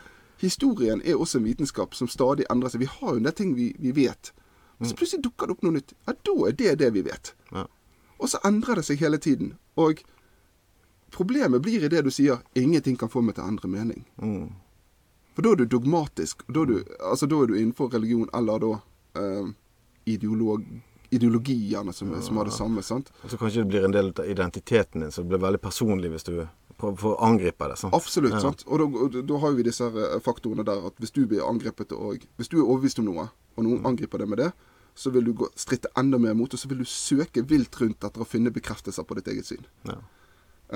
Historien er også en vitenskap som stadig endrer seg. Vi har jo en del ting vi, vi vet. Men så plutselig dukker det opp noe nytt. Ja, da er det det vi vet. Og så endrer det seg hele tiden. Og problemet blir i det du sier 'ingenting kan få meg til å endre mening'. Mm. For da er du dogmatisk. Da er du, altså, da er du innenfor religion, eller da eh, ideolog, ideologiene som, som har det samme. sant? Og så kanskje det blir en del av identiteten din, som blir veldig personlig hvis du prøver å angripe det. Sant? Absolutt. Ja. sant? Og da, og da har vi disse eh, faktorene der at hvis du blir angrepet og Hvis du er overbevist om noe, og noen angriper deg med det, så vil du gå, stritte enda mer mot, og så vil du søke vilt rundt etter å finne bekreftelser på ditt eget syn. Ja.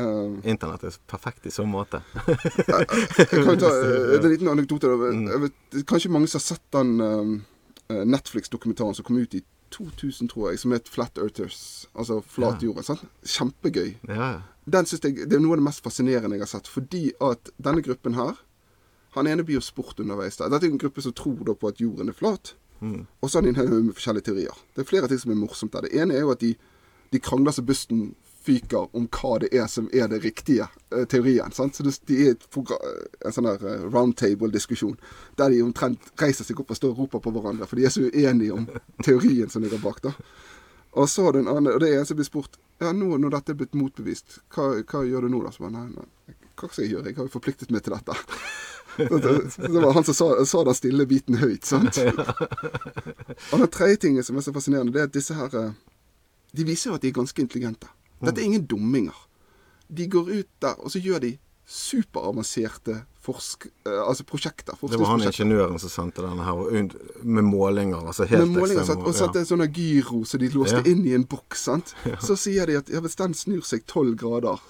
Eh, Internett er perfekt i så måte. Jeg kan jo ta eh, en liten anekdote. Mm. Jeg vet, kanskje mange som har sett den uh, Netflix-dokumentaren som kom ut i 2000, tror jeg, som het Flat Earthers. Altså flat Ja. jorda. sant? Kjempegøy. Ja. Den synes jeg, Det er noe av det mest fascinerende jeg har sett. Fordi at denne gruppen her Han ene blir jo spurt underveis. der. Dette er en gruppe som tror på at jorden er flat. Mm. Og så har de en haug med forskjellige teorier. Det er flere ting som er morsomt der. Det ene er jo at de, de krangler så busten fyker om hva det er som er det riktige eh, teorien. sant? Så det, de er et en sånn der eh, roundtable-diskusjon der de omtrent reiser seg opp og står og roper på hverandre, for de er så uenige om teorien som ligger bak. da. Og så den andre, og det er en som blir spurt ja, nå når dette er blitt motbevist, hva, hva gjør du nå da? Så bare, nei, nei, hva skal jeg gjøre? Jeg har jo forpliktet meg til dette. Så det, var han som sa, sa den stille biten høyt, sant? Og den tredje tingen som er så fascinerende, det er at disse her eh, De viser jo at de er ganske intelligente. Dette er ingen dumminger. De går ut der, og så gjør de superavanserte forsk... eh, altså prosjekter. Det var han ingeniøren som sendte denne her, med målinger. altså helt Med målinger, ekstrem? Og satte en sånn gyro som de låste Ja. inn i en boks. sant? Så sier de at ja, hvis den snur seg tolv grader,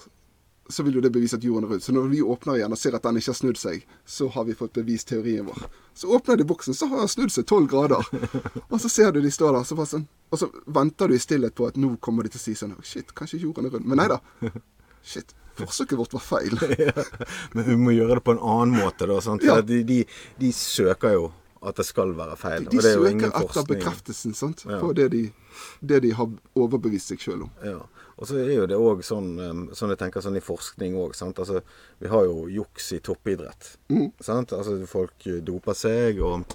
så vil jo det bevise at jorden er rund. Så når vi åpner igjen og ser at den ikke har snudd seg, så har vi fått bevist teorien vår. Så åpner de boksen, så har den snudd seg tolv grader. Og så ser du de står der, så bare sånn, og så venter du i stillhet på at nå kommer de til å si sånn Shit, kanskje jorden er rund. Men nei da. Shit. Forsøket vårt var feil. Men vi må gjøre det på en annen måte, da. Ja. de, de, de søker jo at det skal være feil. De det jo søker etter bekreftelsen sant? Ja. på det de, det de har overbevist seg sjøl om. Ja. Og så er jo det òg sånn, um, sånn jeg tenker sånn i forskning òg. Altså, vi har jo juks i toppidrett. Mm. Sant? Altså, folk eh, doper seg, og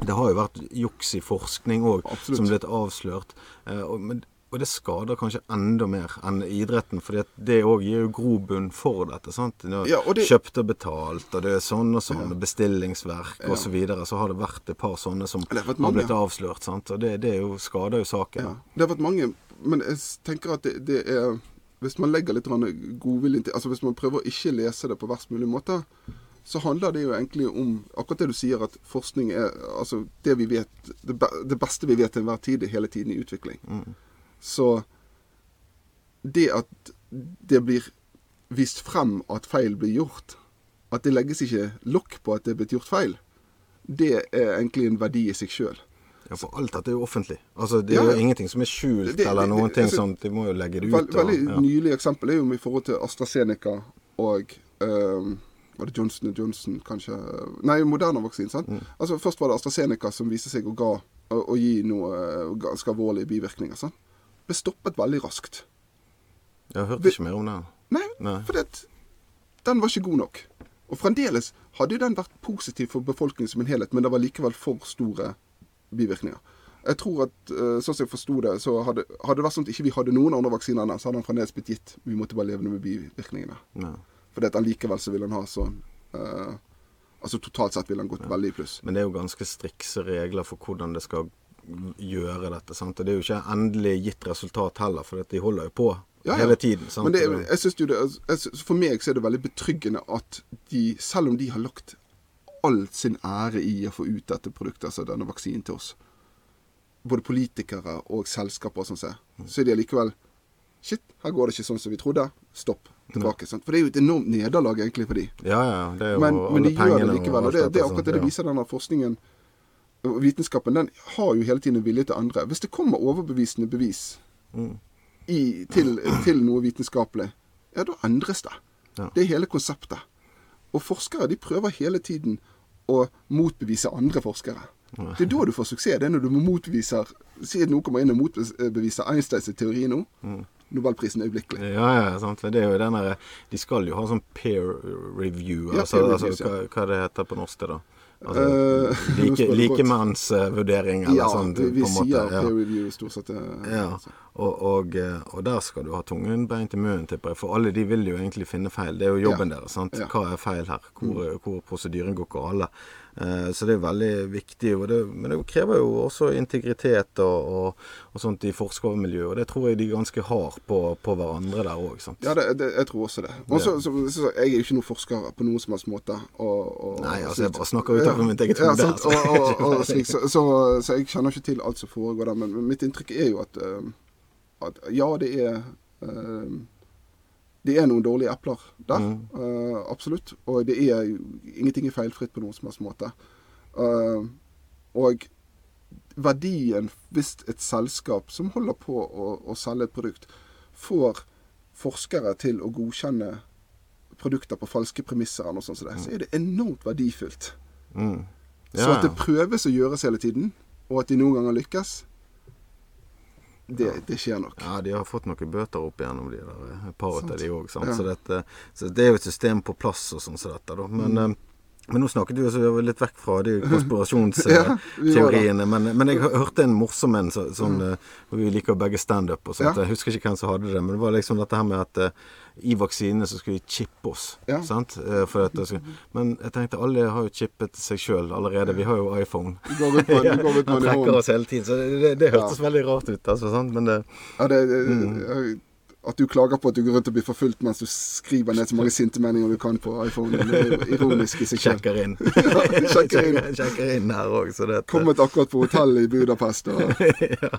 det har jo vært juks i forskning òg, som blitt avslørt. Eh, og, men, og det skader kanskje enda mer enn idretten, for det òg gir jo grobunn for dette. sant? Ja, og det- Kjøpt og betalt, og det er sånn og sånn, bestillingsverk og så videre, så har det vært et par sånne som har blitt avslørt. sant? Og det, det jo, skader jo saken. Ja. Det har vært mange, men jeg tenker at det, det er Hvis man legger litt godvilje til Altså hvis man prøver å ikke lese det på verst mulig måte, så handler det jo egentlig om akkurat det du sier, at forskning er Altså det vi vet Det, det beste vi vet til enhver tid, er hele tiden i utvikling. Så det at det blir vist frem at feil blir gjort, at det legges ikke lokk på at det er blitt gjort feil, det er egentlig en verdi i seg sjøl. Ja, for alt dette er jo offentlig. Altså, Det er Ja, jo ingenting som er skjult, Det- eller noen det- ting altså, sånn. De må jo legge det ut. Vel, veldig og, ja. nylig eksempel er jo i forhold til AstraZeneca og um, var det Johnson Johnson, kanskje Nei, Moderna-vaksinen. sant? Mm. Altså Først var det AstraZeneca som viste seg å, ga, å, å gi noe ganske alvorlige bivirkninger. sant? Ble stoppet veldig raskt. Jeg hørte ikke mer om det. Nei, Nei. for den var ikke god nok. Og fremdeles hadde jo den vært positiv for befolkningen som en helhet, men det var likevel for store bivirkninger. Jeg tror at, eh, sånn som jeg forsto det, så hadde, hadde det vært sånn at ikke vi hadde noen andre vaksiner enn den, så hadde han fremdeles blitt gitt. Vi måtte bare leve med bivirkningene. Ja. For at allikevel så vil han ha sånn eh, Altså totalt sett ville han gått veldig i pluss. Men det er jo ganske strikse regler for hvordan det skal gjøre dette. sant? Og det er jo ikke endelig gitt resultat heller, for de holder jo på Ja, ja. hele tiden. sant? Men det, jeg synes jo det, jeg synes, for meg så er det veldig betryggende at de, selv om de har lagt all sin ære i å få ut dette produktet, altså denne vaksinen til oss, både politikere og selskaper og sånn, så så er de allikevel Shit, her går det ikke sånn som vi trodde. Stopp. Tilbake. sant? For det er jo et enormt nederlag egentlig for de. Ja, ja. Det er jo Men, alle men de gjør det likevel. Og det, det er akkurat det det viser denne forskningen. Vitenskapen den har jo hele tiden en vilje til å endre. Hvis det kommer overbevisende bevis Mm. i, til, til noe vitenskapelig, ja, da endres det. Ja. Det er hele konseptet. Og forskere de prøver hele tiden å motbevise andre forskere. Det er da du får suksess. Det er når du motbeviser Si at noen kommer inn og motbeviser Einsteins teori nå. Nobelprisen øyeblikkelig. Ja, ja, sant. Det er jo den derre De skal jo ha sånn peer review, Ja, altså, peer altså reviews, altså hva, hva det heter på norsk, det da? Altså, Eh, like. Likemannsvurdering, eller Ja, sånn. vi, vi på en måte, sier ja. peer review stort sett. eh, Ja, og, og, eh, og der skal du ha tungen beint i munnen, tipper jeg. For alle de vil jo egentlig finne feil. Det er jo jobben Ja. deres. sant? Hva er feil her? Hvor, hvor prosedyren går gale. Eh, så det er veldig viktig. Det, men det krever jo også integritet og, og, og sånt i forskermiljøet. Og det tror jeg de ganske har på, på hverandre der òg. Ja, det, det, jeg tror også det. Og så, så, så, jeg er jo ikke noen forsker på noen som helst måte. Og, Nei, altså, jeg bare snakker ut av mitt eget hode, Ja, altså. og, slik, så, så, så jeg kjenner ikke til alt som foregår der. Men, men mitt inntrykk er jo at, eh, at ja, det er eh, det er noen dårlige epler der. Mm. uh, absolutt. Og det er ingenting er feilfritt på noen som helst måte. Uh, og verdien hvis et selskap som holder på å, å selge et produkt, får forskere til å godkjenne produkter på falske premisser, eller noe sånt, som det, så er det enormt verdifullt. Mm. Så Ja, at det prøves å gjøres hele tiden, og at de noen ganger lykkes, det, det skjer nok. Ja, de har fått noen bøter opp igjennom de der, eh, et par av de òg. Så, så det er jo et system på plass og sånn som dette, da. Men, Mm. Eh, men nå snakket vi jo litt vekk fra de Ja, konspirasjonsteoriene. men, men jeg hø- hørte en morsom en, så, sånn mm. Vi liker begge standup og sånt. Ja. Jeg husker ikke hvem som hadde det, men det var liksom dette her med at uh, i vaksinene så skulle de chippe oss. Ja. Sant? Eh, skulle, men jeg tenkte alle har jo chippet seg sjøl allerede. Vi har jo iPhone. Går med, med trekker oss hele tiden. Så det, det, det hørtes veldig rart ut. Altså, sant? Men det, Ja, det, det, Mm. At du klager på at du går rundt og blir forfulgt mens du skriver ned så mange sinte meninger du kan på iPhone. Det er ironisk i seg selv. sjekker inn. sjekker inn. sjekker inn her også, dette. Kommet akkurat på hotellet i Budapest, og ja.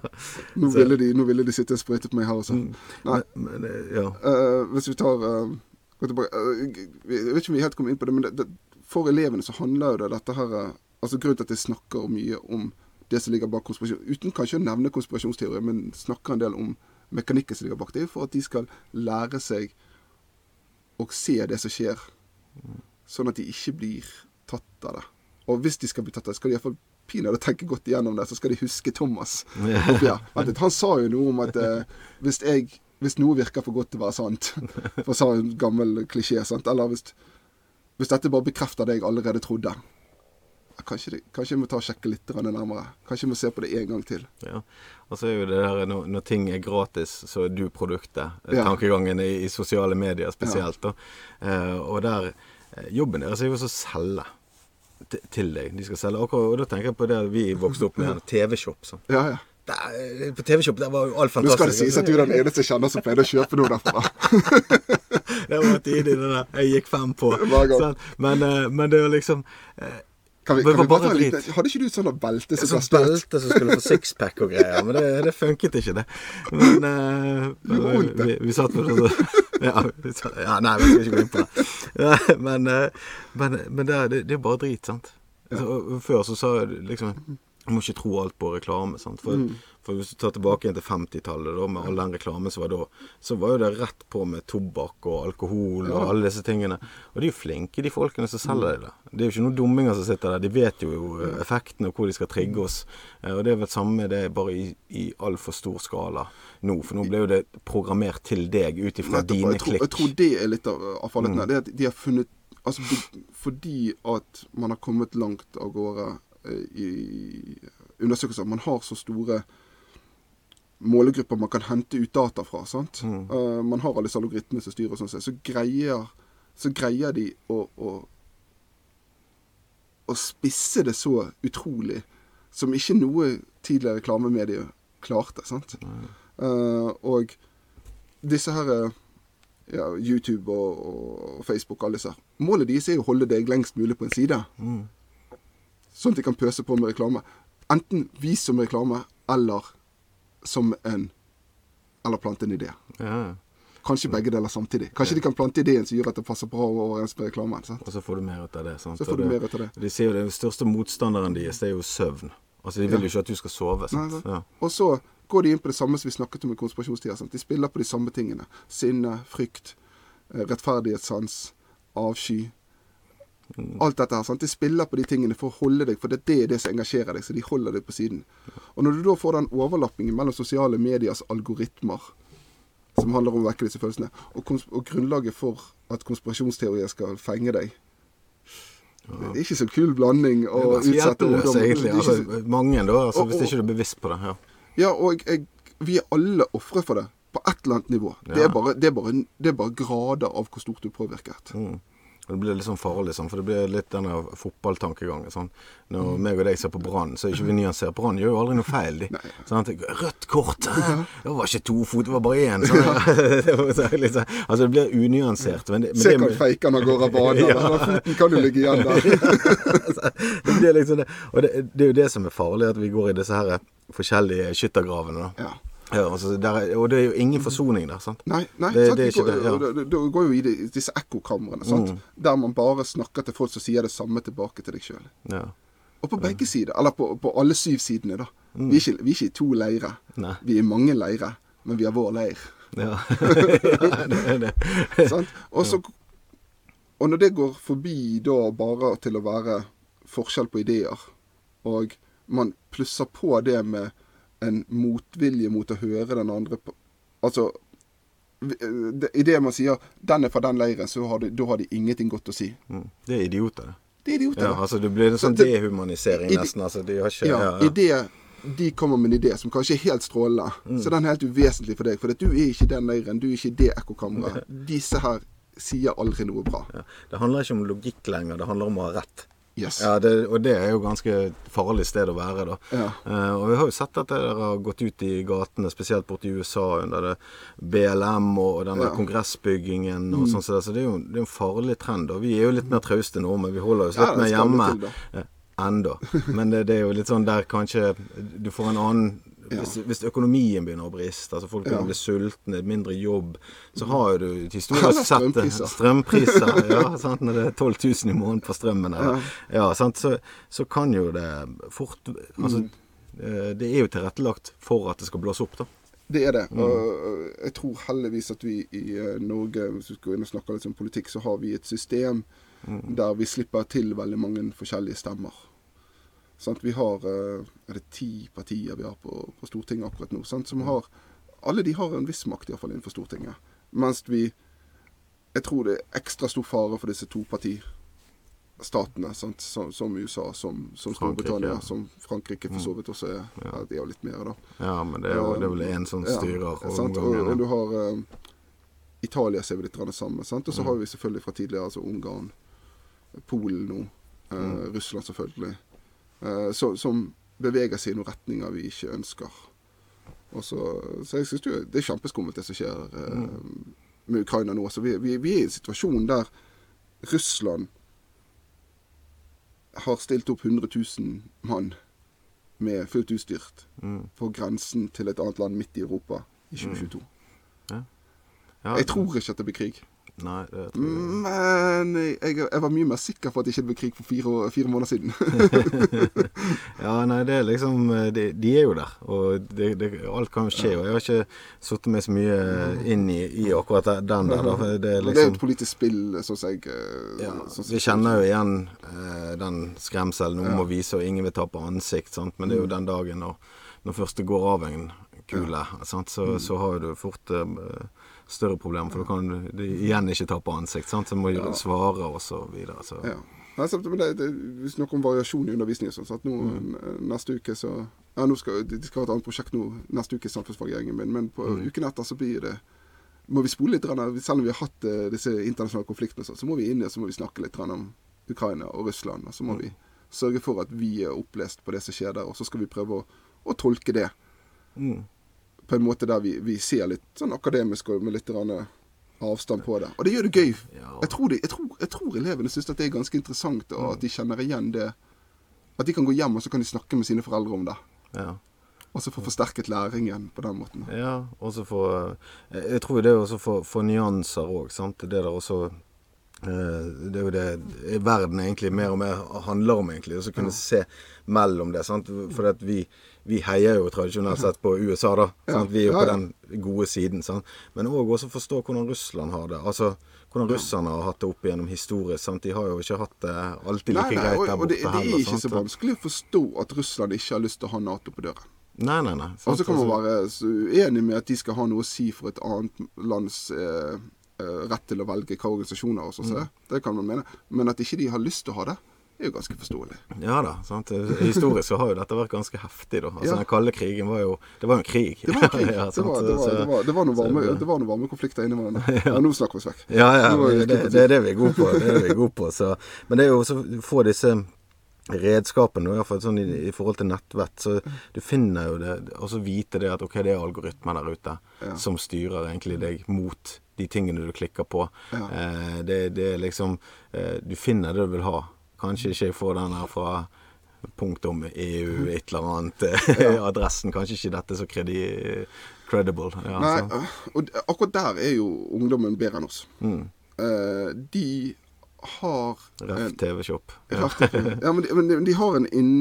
nå ville de, nå ville de sitte og sprøyte på meg her også. Nei, Men, men, eh, ja. uh, hvis vi tar uh, tilbake, uh, Jeg vet ikke om vi helt kom inn på det, men det, det, for elevene så handler jo det dette her Altså Grunnen til at jeg snakker mye om det som ligger bak konspirasjon, uten kanskje å nevne konspirasjonsteorier, men snakker en del om mekanikken som ligger bak, det for at de skal lære seg å se det som skjer, sånn at de ikke blir tatt av det. Og hvis de skal bli tatt av det, skal de iallfall pinadø tenke godt igjennom det, så skal de huske Thomas. Ja. Han sa jo noe om at eh, hvis, jeg, hvis noe virker for godt til å være sant, for å sa en gammel klisjé, sant, eller hvis, hvis dette bare bekrefter det jeg allerede trodde, kanskje, det, kanskje jeg må ta og sjekke litt nærmere. Kanskje jeg må se på det en gang til. ja. Og så er jo det der når, når ting er gratis, så er du produktet. Ja. Tankegangen i, i sosiale medier spesielt. Da. Eh, og der eh, Jobben deres er jo å selge til, deg. De skal selge akkurat, Og da tenker jeg på det vi vokste opp med, TV-shop. sånn. Ja, ja. Der, på TV-shop der var jo alt fantastisk. Nå skal det sies at du er den eneste jeg kjenner som pleide å kjøpe noe derfra. det var tidlig, det der. Jeg gikk fem på. Men, eh, men det er jo liksom eh, Kan vi, kan vi bare ta liten, hadde ikke du sånn belte som Sånn kastet belte som skulle få sixpack og greier, men det, det funket ikke, det. Men, uh, vi, vi, vi satt på det ja, satt, ja, nei, vi skal ikke gå inn på det. Ja, Men, uh, men, men det, det, det er bare drit, sant. Så, før så sa liksom Du må ikke tro alt på reklame. sant? For, for hvis du tar tilbake igjen til 50-tallet, med all den reklamen som var da, så var jo det rett på med tobakk og alkohol og alle disse tingene. Og de er jo flinke, de folkene som selger det. Det er jo ikke noen dumminger som sitter der. De vet jo effektene effekten og hvor de skal trigge oss. Eh, Og det er vel samme det, bare i, i altfor stor skala nå. For nå ble jo det programmert til deg ut ifra dine jeg tror, klikk. jeg tror det er litt av, av falletten her. Det er at de har funnet Altså fordi at man har kommet langt av gårde i undersøkelser. Man har så store målegrupper man kan hente ut data fra. sant? Eh, man har alle disse algoritmene som styrer og sånn. Så greier, så greier de å, å å spisse det så utrolig som ikke noe tidligere reklamemedie klarte. sant? Eh, og disse her eh, ja, YouTube og, og Facebook alle disse her, Målet deres er å holde deg lengst mulig på en side. Sånn at de kan pøse på med reklame. Enten vis som reklame, eller som en Eller plante en idé. Ja. Kanskje begge deler samtidig. Kanskje de kan plante ideen som gjør at det passer bra overens med reklamen. sant? Og så får du mer ut av det. sant? Så får du mer ut av det. De sier jo Den største motstanderen deres det er jo søvn. Altså De vil jo ikke at du skal sove. Sant? Nei, Ja. Og så går de inn på det samme som vi snakket om i konspirasjonstida. De spiller på de samme tingene. Sinne, frykt, eh, rettferdighetssans, avsky. Alt dette her. sant? De spiller på de tingene for å holde deg, for det er det som engasjerer deg. Så de holder deg på siden. Og når du da får den overlappingen mellom sosiale mediers algoritmer, som handler om å vekke disse følelsene, og, og grunnlaget for at konspirasjonsteorier skal fenge deg Det er ikke så kul blanding å utsette ungdom Altså, mange, da. Altså, Og- hvis ikke du er bevisst på det. ja. Ja, og jeg, vi er alle ofre for det. På et eller annet nivå. Det, er bare, det, er bare, det er bare grader av hvor stort du er påvirket. Mm. Det blir litt sånn farlig, sånn, for det blir litt denne fotballtankegangen. Sånn. Når meg og deg ser på Brann, så er ikke vi nyansert. Brann gjør jo aldri noe feil. De. Sånn, Rødt kort! Det var ikke to fot, det var bare én. Sånn. Altså, det blir unyansert. Men det, men Se det, feikene feiker han av av banen. Ja. Foten kan jo ligge igjen der. det blir liksom det. Og det, det er jo det som er farlig, at vi går i disse her forskjellige skyttergravene. Da. Ja. Ja, altså, der er, og det er jo ingen forsoning der, sant? Nei, nei Det- sant? det er ikke går, det, ja. Det, Da går jo i de, disse ekkokamrene, sant? der man bare snakker til folk som sier det samme tilbake til deg sjøl. Ja. Og på begge sider, eller på, på alle syv sidene, da. Vi, er ikke, vi er ikke i to leirer. Nei. Vi er i mange leirer, men vi har vår leir. Ja. ja, det er det. Sant? Og, så, og når det går forbi da bare til å være forskjell på ideer, og man plusser på det med en motvilje mot å høre den andre på Altså Idet I det man sier 'den er fra den leiren', så har de, da har de ingenting godt å si. Mm. Det er idioter, det. Det er idioter. Ja, altså det blir en sånn Så det- dehumanisering nesten. Altså, de har ikke Ja, ja, ja. i det de kommer med en idé som kanskje er helt strålende, så den er helt uvesentlig for deg. For du er ikke den leiren, du er ikke det ekkokammeret. Disse her sier aldri noe bra. Ja. Det handler ikke om logikk lenger, det handler om å ha rett. Yes. Ja, det, Og det er jo ganske farlig sted å være, da. Ja. Uh, og vi har jo sett at det har gått ut i gatene, spesielt borti USA under det BLM og denne Ja. Mm. kongressbyggingen og sånn. Så det, så det er jo det er en farlig trend. Og vi er jo litt mer trauste nå, men vi holder oss litt mer hjemme. til. Eh, Enda. Men det, det er jo litt sånn der kanskje du får en annen hvis, hvis økonomien begynner å briste, altså folk begynner å bli sultne, mindre jobb, så har jo du historisk sett strømpriser. strømpriser. ja, sant? Når det er 12 000 i måneden på strømmen, ja. sant? Så, så kan jo det fort Altså, eh, det er jo tilrettelagt for at det skal blåse opp, da. Det er det. Og øh, jeg tror heldigvis at vi i øh, Norge, hvis vi skal inn og snakke litt om politikk, så har vi et system der vi slipper til veldig mange forskjellige stemmer. Sant? Vi har øh, Er det ti partier vi har på, på Stortinget akkurat nå? Sant? Som har Alle de har en viss makt, iallfall innenfor Stortinget. Mens vi Jeg tror det er ekstra stor fare for disse topartistatene, sant? Som, som USA, som, som Storbritannia, som Frankrike for så vidt også er. Ja, de har litt mer, da. Ja, men det er jo det er vel én som styrer Ja? Og, og du har eh, Italia ser vi litt det samme. Sant? Mm. Og så har vi selvfølgelig fra tidligere altså Ungarn, Polen nå, eh, Mm. Russland selvfølgelig. Eh, så, som beveger seg i noen retninger vi ikke ønsker. Så, så jeg synes jo det er kjempeskummelt det som skjer eh, Mm. med Ukraina nå. Så vi, vi, vi er i en situasjon der Russland har stilt opp 100 000 mann med fullt utstyrt Mm. på grensen til et annet land midt i Europa i 2022. Ja. Ja, Jeg tror ikke at det blir krig. Nei, det tror jeg Men jeg, jeg var mye mer sikker på at det ikke ble krig for fire, fire måneder siden. Ja, nei, det er liksom De, de er jo der, og det, det, alt kan jo skje. Og jeg har ikke satt meg så mye inn i, i akkurat den der. Da, det er Det er jo liksom et politisk spill, sånn jeg eh, ja, sånn Vi kjenner jo igjen eh, den skremselen om Ja. å vise, og ingen vil tape ansikt. Sant? Men det er jo den dagen når, når først det går av en kule, sant? Så, så har du fort eh, større problem, For da kan du igjen ikke tape ansikt. Sant? Så må du svare, og så videre. Så. Ja. Altså, det, det, vi snakker om variasjon i undervisningen. Sånn, så at nå, Mm. Neste uke så ja, nå skal, De skal ha et annet prosjekt nå neste uke, samfunnsfaggjengen min. Men på Mm. uken etter så blir det må vi spole litt. Selv om vi har hatt uh, disse internasjonale konfliktene, og sånn, så må vi inn i og så må vi snakke litt om Ukraina og Russland. Og så må Mm. vi sørge for at vi er opplest på det som skjer der. Og så skal vi prøve å, å tolke det Mm. På en måte der vi, vi ser litt sånn akademisk og med litt avstand på det. Og det gjør det gøy. Jeg, tror de, jeg, tror, jeg tror elevene syns det er ganske interessant, og at de kjenner igjen det. At de kan gå hjem og så kan de snakke med sine foreldre om det. Ja. Og så få forsterket læringen på den måten. Ja, og så få Jeg tror det er også for, for nyanser òg, sant. Det der også eh, Det er jo det verden egentlig mer og mer handler om, egentlig. Og så kunne se mellom det. sant? For at vi, vi heier jo tradisjonelt sett på USA, da. Sant? Vi er jo Ja, på den gode siden. sant? Men òg også forstå hvordan Russland har det. Altså hvordan russerne har hatt det opp igjennom historisk. sant? De har jo ikke hatt det alltid like Nei, nei, greit der og borte det, det heller. er ikke sant? så vanskelig å forstå at Russland ikke har lyst til å ha Nato på døren. Nei, nei, nei. Og så kan man Altså- være uenig med at de skal ha noe å si for et annet lands eh, eh, rett til å velge hva organisasjoner og sånn. Mm. Det, det kan man mene. Men at ikke de har lyst til å ha det, er jo ganske forståelig. Ja da. sant? Historisk så har jo dette vært ganske heftig, da. Altså Ja. Den kalde krigen var jo Det var jo en krig. Det var krig. ja, det, var, det, var, det, var, det, var noen varme, det var noen varme konflikter inni hverandre. Ja, nå snakker vi oss vekk. Ja, ja. Det, det, det er det vi er gode på. Det er vi er gode på så. Men det er jo også å få disse redskapene, i hvert fall sånn i, i forhold til nettvett. Så du finner jo det Og så vite det at ok, det er algoritmer der ute Ja. som styrer egentlig deg mot de tingene du klikker på. Ja. Eh, det, det er liksom eh, Du finner det du vil ha. Kanskje ikke få den her fra punktum EU, et eller annet. Adressen. Kanskje ikke dette så kredi, credible. Ja, Nei, så. øh, og akkurat der er jo ungdommen bedre enn oss. Mm. Uh, de har Ref TV-shop. Ja, ja men, de, men de- har en inn...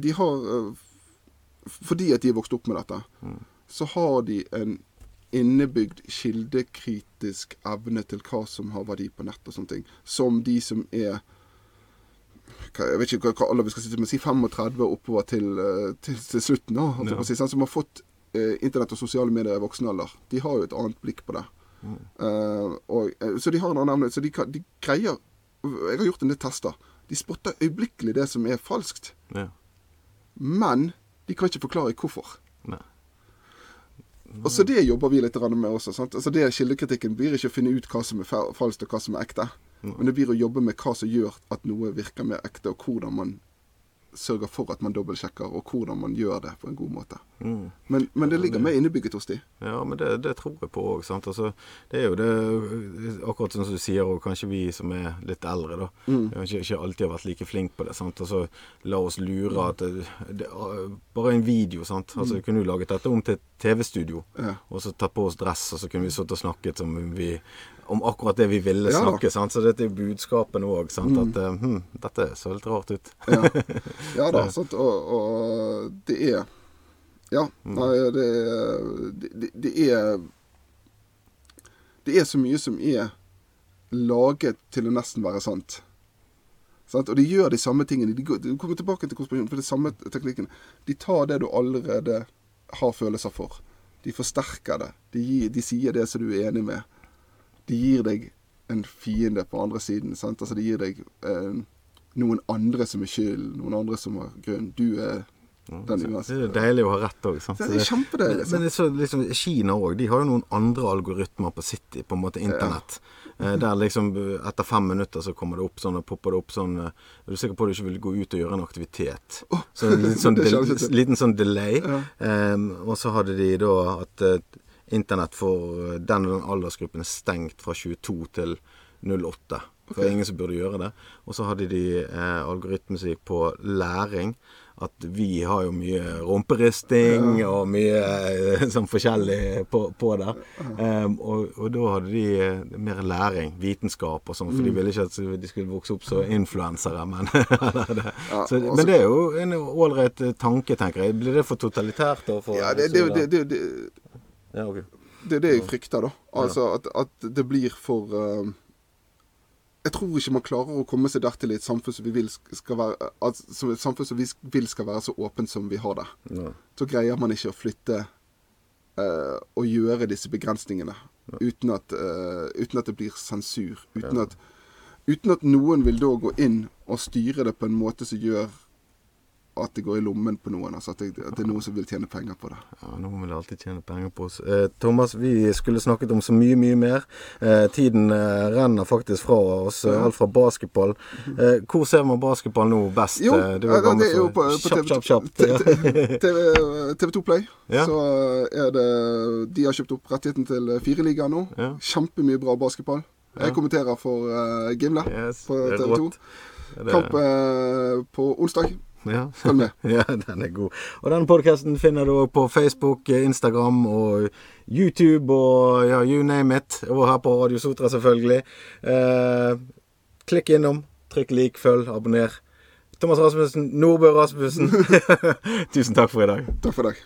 De har øh, Fordi at de er vokst opp med dette, så har de en innebygd kildekritisk evne til hva som har verdi på nett og sånne ting. Som de som er Jeg vet ikke hva, hva alder vi skal si, men si 35 oppover til, øh, til, til slutten, da, altså, Ja. si, sant, som har fått eh, internett og sosiale medier i voksen alder. De har jo et annet blikk på det. Eh, og, eh, så de har en annen evne. Så de, de greier Jeg har gjort en del tester. De spotter øyeblikkelig det som er falskt. Ja. Men de kan ikke forklare hvorfor. Nei. Og så det jobber vi litt med også. Sant? Altså det Kildekritikken blir ikke å finne ut hva som er falskt og hva som er ekte. Men det blir å jobbe med hva som gjør at noe virker mer ekte, og hvordan man sørger for at man dobbeltsjekker, og hvordan man gjør det på en god måte. Mm. Men, men det ligger mer innebygget hos de. Ja, men det, det tror jeg på òg. Altså, det er jo det Akkurat som du sier, og kanskje vi som er litt eldre, da. Kanskje ikke alltid har vært like flink på det. sant? Altså, La oss lure at det, det, Bare en video, sant. Altså, Kunne jo laget dette om til TV-studio, Ja. og så tatt på oss dress, og så kunne vi sittet og snakket som vi, om akkurat det vi ville Ja snakke. sant? Så dette er budskapene òg. At eh, hm, dette så litt rart ut. Ja, ja da. Sant? Og, og det er Ja. Nei, det, det, det er Det er så mye som er laget til å nesten være sant. Sant? Og de gjør de samme tingene. De, går, de kommer tilbake til konspirasjonen, for det er samme teknikken. De tar det du allerede har følelser for. De forsterker det. De, gir, de sier det som du er enig med. De gir deg en fiende på andre siden. Sant? Altså, de gir deg eh, noen andre som er skyld, noen andre som har grunn. Du er den uansett. Det er deilig å ha rett òg. Det er kjempedeilig, Men, men så, liksom, Kina òg, de har jo noen andre algoritmer på sitt på en måte internett. Ja. der liksom eh, etter fem minutter så kommer det opp sånn, og popper det opp sånn eh, Er du sikker på at du ikke vil gå ut og gjøre en aktivitet? Så en liten sånn, del, liten sånn delay. Ja. Um, og så hadde de da at eh, internett for eh, den og den aldersgruppen er stengt fra 22 til 08. Det er ingen som burde gjøre det. Og så hadde de eh, algoritme som gikk på læring. At vi har jo mye rumperisting og mye eh, sånn forskjellig på, på der. Um, og, og da hadde de eh, mer læring, vitenskap og sånn, for de ville ikke at de skulle vokse opp så influensere. Men, så, men det er jo en ålreit eh, tanke, tenker jeg. Blir det for totalitært? For, Ja, det, det, det, det, det, ja, okay. det er det jeg frykter, da. Altså at, at det blir for uh, Jeg tror ikke man klarer å komme seg dertil i et samfunn som vi vil skal være altså, samfunn som vi vil skal være så åpent som vi har det. Ja. Så greier man ikke å flytte uh, og gjøre disse begrensningene uten at, uh, uten at det blir sensur. Uten, at, uten at noen vil da gå inn og styre det på en måte som gjør at det går i lommen på noen. Altså at det, at det er noen som vil tjene penger på det. Ja, Noen vil alltid tjene penger på oss. Eh, Thomas, vi skulle snakket om så mye, mye mer. Eh, tiden eh, renner faktisk fra oss. Ja. Alt fra basketball. Eh, hvor ser man basketball nå best? Jo, Eh, du er gammel, det er jo på, på kjapp, kjapp, kjapp. Ja. TV, TV2 Play. Ja. Så er det De har kjøpt opp rettigheten til Fireligaen nå. Ja. Kjempemye bra basketball. Jeg kommenterer for uh, Gimle Yes, på TV2. rått. Ja, det- Kamp eh, på onsdag. Ja. Følg med. ja, den er god. Og denne podkasten finner du òg på Facebook, Instagram og YouTube og ja, you name it. Og her på Radio Sotra, selvfølgelig. Eh, klikk innom, trykk lik, følg, abonner. Thomas Rasmussen, Nordbø Rasmussen. Tusen takk for i dag. Takk for deg.